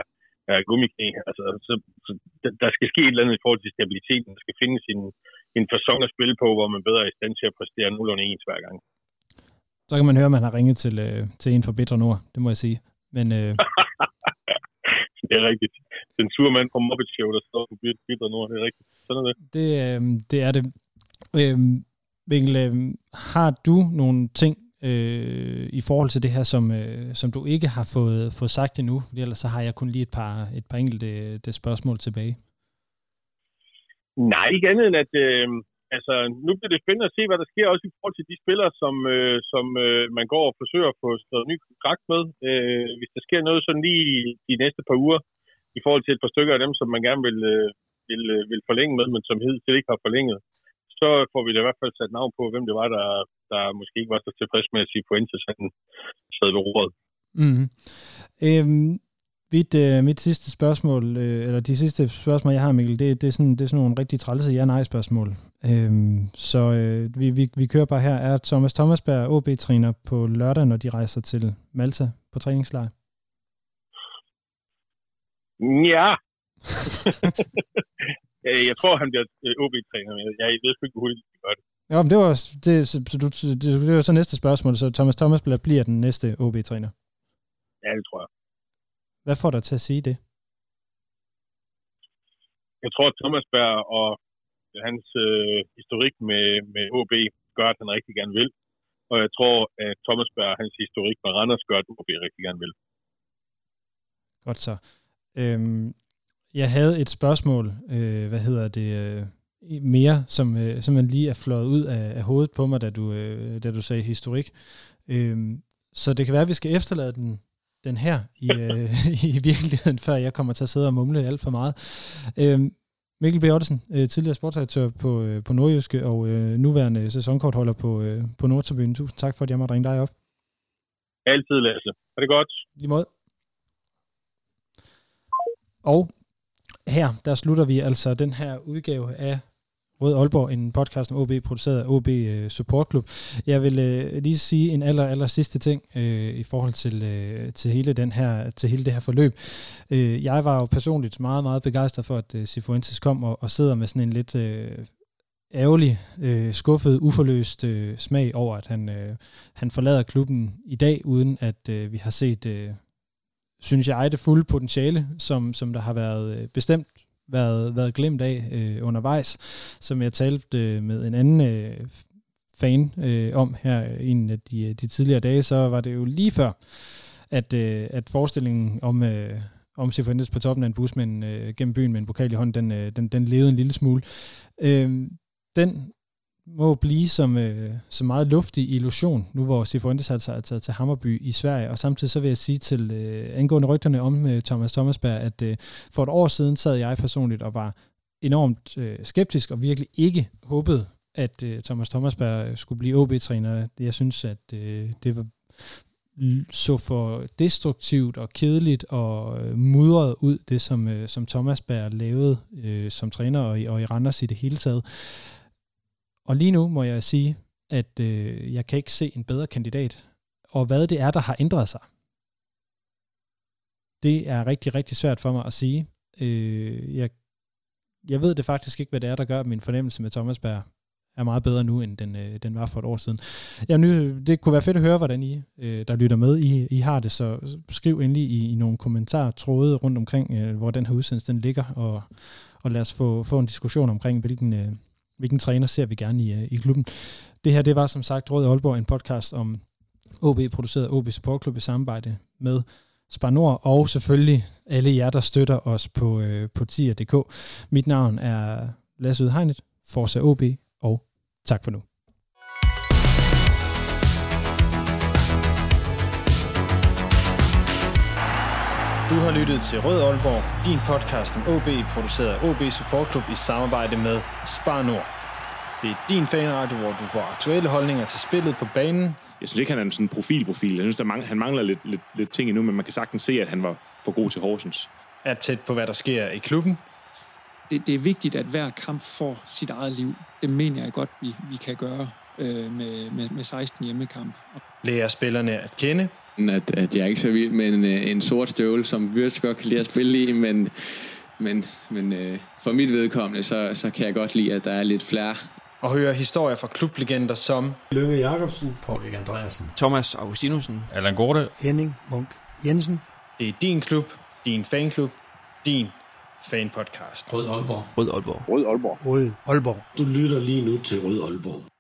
er gummiknæ. Altså, så, så, der skal ske et eller andet i forhold til stabiliteten. Der skal findes en, en fasong at spille på, hvor man bedre er i stand til at præstere nogenlunde ens hver gang. Så kan man høre, at man har ringet til, øh, til en fra Bitter Nord, det må jeg sige. Men, øh... [laughs] det er rigtigt. Den sure mand fra Muppet Show, der står på Bitter Nord, det er rigtigt. Sådan er det. Det, øh, det er det. Øh, Mikkel, øh, har du nogle ting øh, i forhold til det her, som, øh, som du ikke har fået, fået sagt endnu? Fordi ellers så har jeg kun lige et par, et par enkelte det spørgsmål tilbage. Nej, ikke andet end at, øh, altså, nu bliver det spændende at se, hvad der sker også i forhold til de spillere, som, øh, som øh, man går og forsøger at få skrevet ny kontrakt med. Øh, hvis der sker noget sådan lige de næste par uger, i forhold til et par stykker af dem, som man gerne vil, øh, vil, øh, vil forlænge med, men som hidtil ikke har forlænget, så får vi da i hvert fald sat navn på, hvem det var, der, der måske ikke var så tilfreds med at sige Fuentes, han sad ved roret. Mm. Øhm, mit, øh, mit sidste spørgsmål, øh, eller de sidste spørgsmål, jeg har, Mikkel, det, det, er, sådan, det er sådan nogle rigtig trælse ja-nej-spørgsmål. Øhm, så øh, vi, vi, vi kører bare her. Er Thomas Thomasberg OB-træner på lørdag, når de rejser til Malta på træningslejr? Ja. [laughs] Øh, jeg tror, han bliver øh, OB-træner, men jeg ved ikke, hvor hurtigt de gør det. Ja, men det var, det, så, du, det, det var så næste spørgsmål, så Thomas Thomas bliver den næste OB-træner? Ja, det tror jeg. Hvad får dig til at sige det? Jeg tror, at Thomas Berg og hans øh, historik med, med OB gør, at han rigtig gerne vil. Og jeg tror, at Thomas Berg og hans historik med Randers gør, at OB rigtig gerne vil. Godt så. Øhm, jeg havde et spørgsmål, øh, hvad hedder det, øh, mere, som, øh, som man lige er fløjet ud af, af hovedet på mig, da du, øh, da du sagde historik. Øhm, så det kan være, at vi skal efterlade den, den her i, øh, [laughs] i virkeligheden, før jeg kommer til at sidde og mumle alt for meget. Øhm, Mikkel B. Ottesen, øh, tidligere sportsdirektør på, øh, på Nordjyske og øh, nuværende sæsonkortholder på, øh, på Nordtribunen. Tusind tak for, at jeg måtte ringe dig op. Altid, Lasse. Er det godt? Lige måde. Og her, der slutter vi altså den her udgave af Rød Aalborg, en podcast om OB, produceret af OB uh, øh, Support Club. Jeg vil øh, lige sige en aller, aller sidste ting øh, i forhold til, øh, til, hele den her, til hele det her forløb. Øh, jeg var jo personligt meget, meget begejstret for, at øh, Sifuentes kom og, og sidder med sådan en lidt øh, ærgerlig, øh, skuffet, uforløst øh, smag over, at han, øh, han forlader klubben i dag, uden at øh, vi har set... Øh, synes jeg, det fulde potentiale, som, som der har været øh, bestemt været, været glemt af øh, undervejs, som jeg talte øh, med en anden øh, fan øh, om her en af de, de tidligere dage, så var det jo lige før, at, øh, at forestillingen om, øh, om Sifuentes på toppen af en bus med en, øh, gennem byen med en pokal i hånden, den, øh, den, den levede en lille smule. Øh, den må blive som, øh, som meget luftig illusion, nu hvor Sifuentes altså er taget til Hammerby i Sverige. Og samtidig så vil jeg sige til øh, angående rygterne om øh, Thomas Thomasberg, at øh, for et år siden sad jeg personligt og var enormt øh, skeptisk og virkelig ikke håbede, at øh, Thomas Thomasberg øh, skulle blive OB-træner. Jeg synes, at øh, det var så for destruktivt og kedeligt og øh, mudret ud, det som, øh, som Thomasberg lavede øh, som træner og, og i Randers i det hele taget. Og lige nu må jeg sige, at øh, jeg kan ikke se en bedre kandidat. Og hvad det er, der har ændret sig, det er rigtig, rigtig svært for mig at sige. Øh, jeg, jeg ved det faktisk ikke, hvad det er, der gør, at min fornemmelse med Thomas Berg er meget bedre nu, end den, øh, den var for et år siden. Jamen, nu, det kunne være fedt at høre, hvordan I, øh, der lytter med, I, I har det, så skriv endelig i, i nogle kommentarer, tråde rundt omkring, øh, hvor den her udsendelse den ligger, og, og lad os få, få en diskussion omkring, hvilken, øh, hvilken træner ser vi gerne i, øh, i klubben. Det her, det var som sagt Rød Aalborg, en podcast om OB, produceret OB Support Club i samarbejde med Spar Nord, og selvfølgelig alle jer, der støtter os på, øh, på tier.dk. Mit navn er Lasse Udhegnet, Forza OB, og tak for nu. Du har lyttet til Rød Aalborg, din podcast om OB, produceret af OB Support Club i samarbejde med Spar Nord. Det er din fanradio, hvor du får aktuelle holdninger til spillet på banen. Jeg synes ikke, han er en sådan profilprofil. Jeg synes, der mangler, han mangler lidt, lidt, lidt ting endnu, men man kan sagtens se, at han var for god til Horsens. Er tæt på, hvad der sker i klubben. det, det er vigtigt, at hver kamp får sit eget liv. Det mener jeg godt, vi, vi kan gøre øh, med, med, med 16 hjemmekamp. Lærer spillerne at kende. At, at jeg er ikke så vild med en, øh, en sort støvle, som Wirtz godt kan lide at spille i, men, men, men øh, for mit vedkommende, så, så kan jeg godt lide, at der er lidt flere. Og høre historier fra klublegender som Lønge Jacobsen, Paul Erik Andreasen, Thomas Augustinusen, Allan Gorte, Henning Munk Jensen. Det er din klub, din fanklub, din fanpodcast. Rød Aalborg. Rød Aalborg. Rød Aalborg. Rød Aalborg. Du lytter lige nu til Rød Aalborg.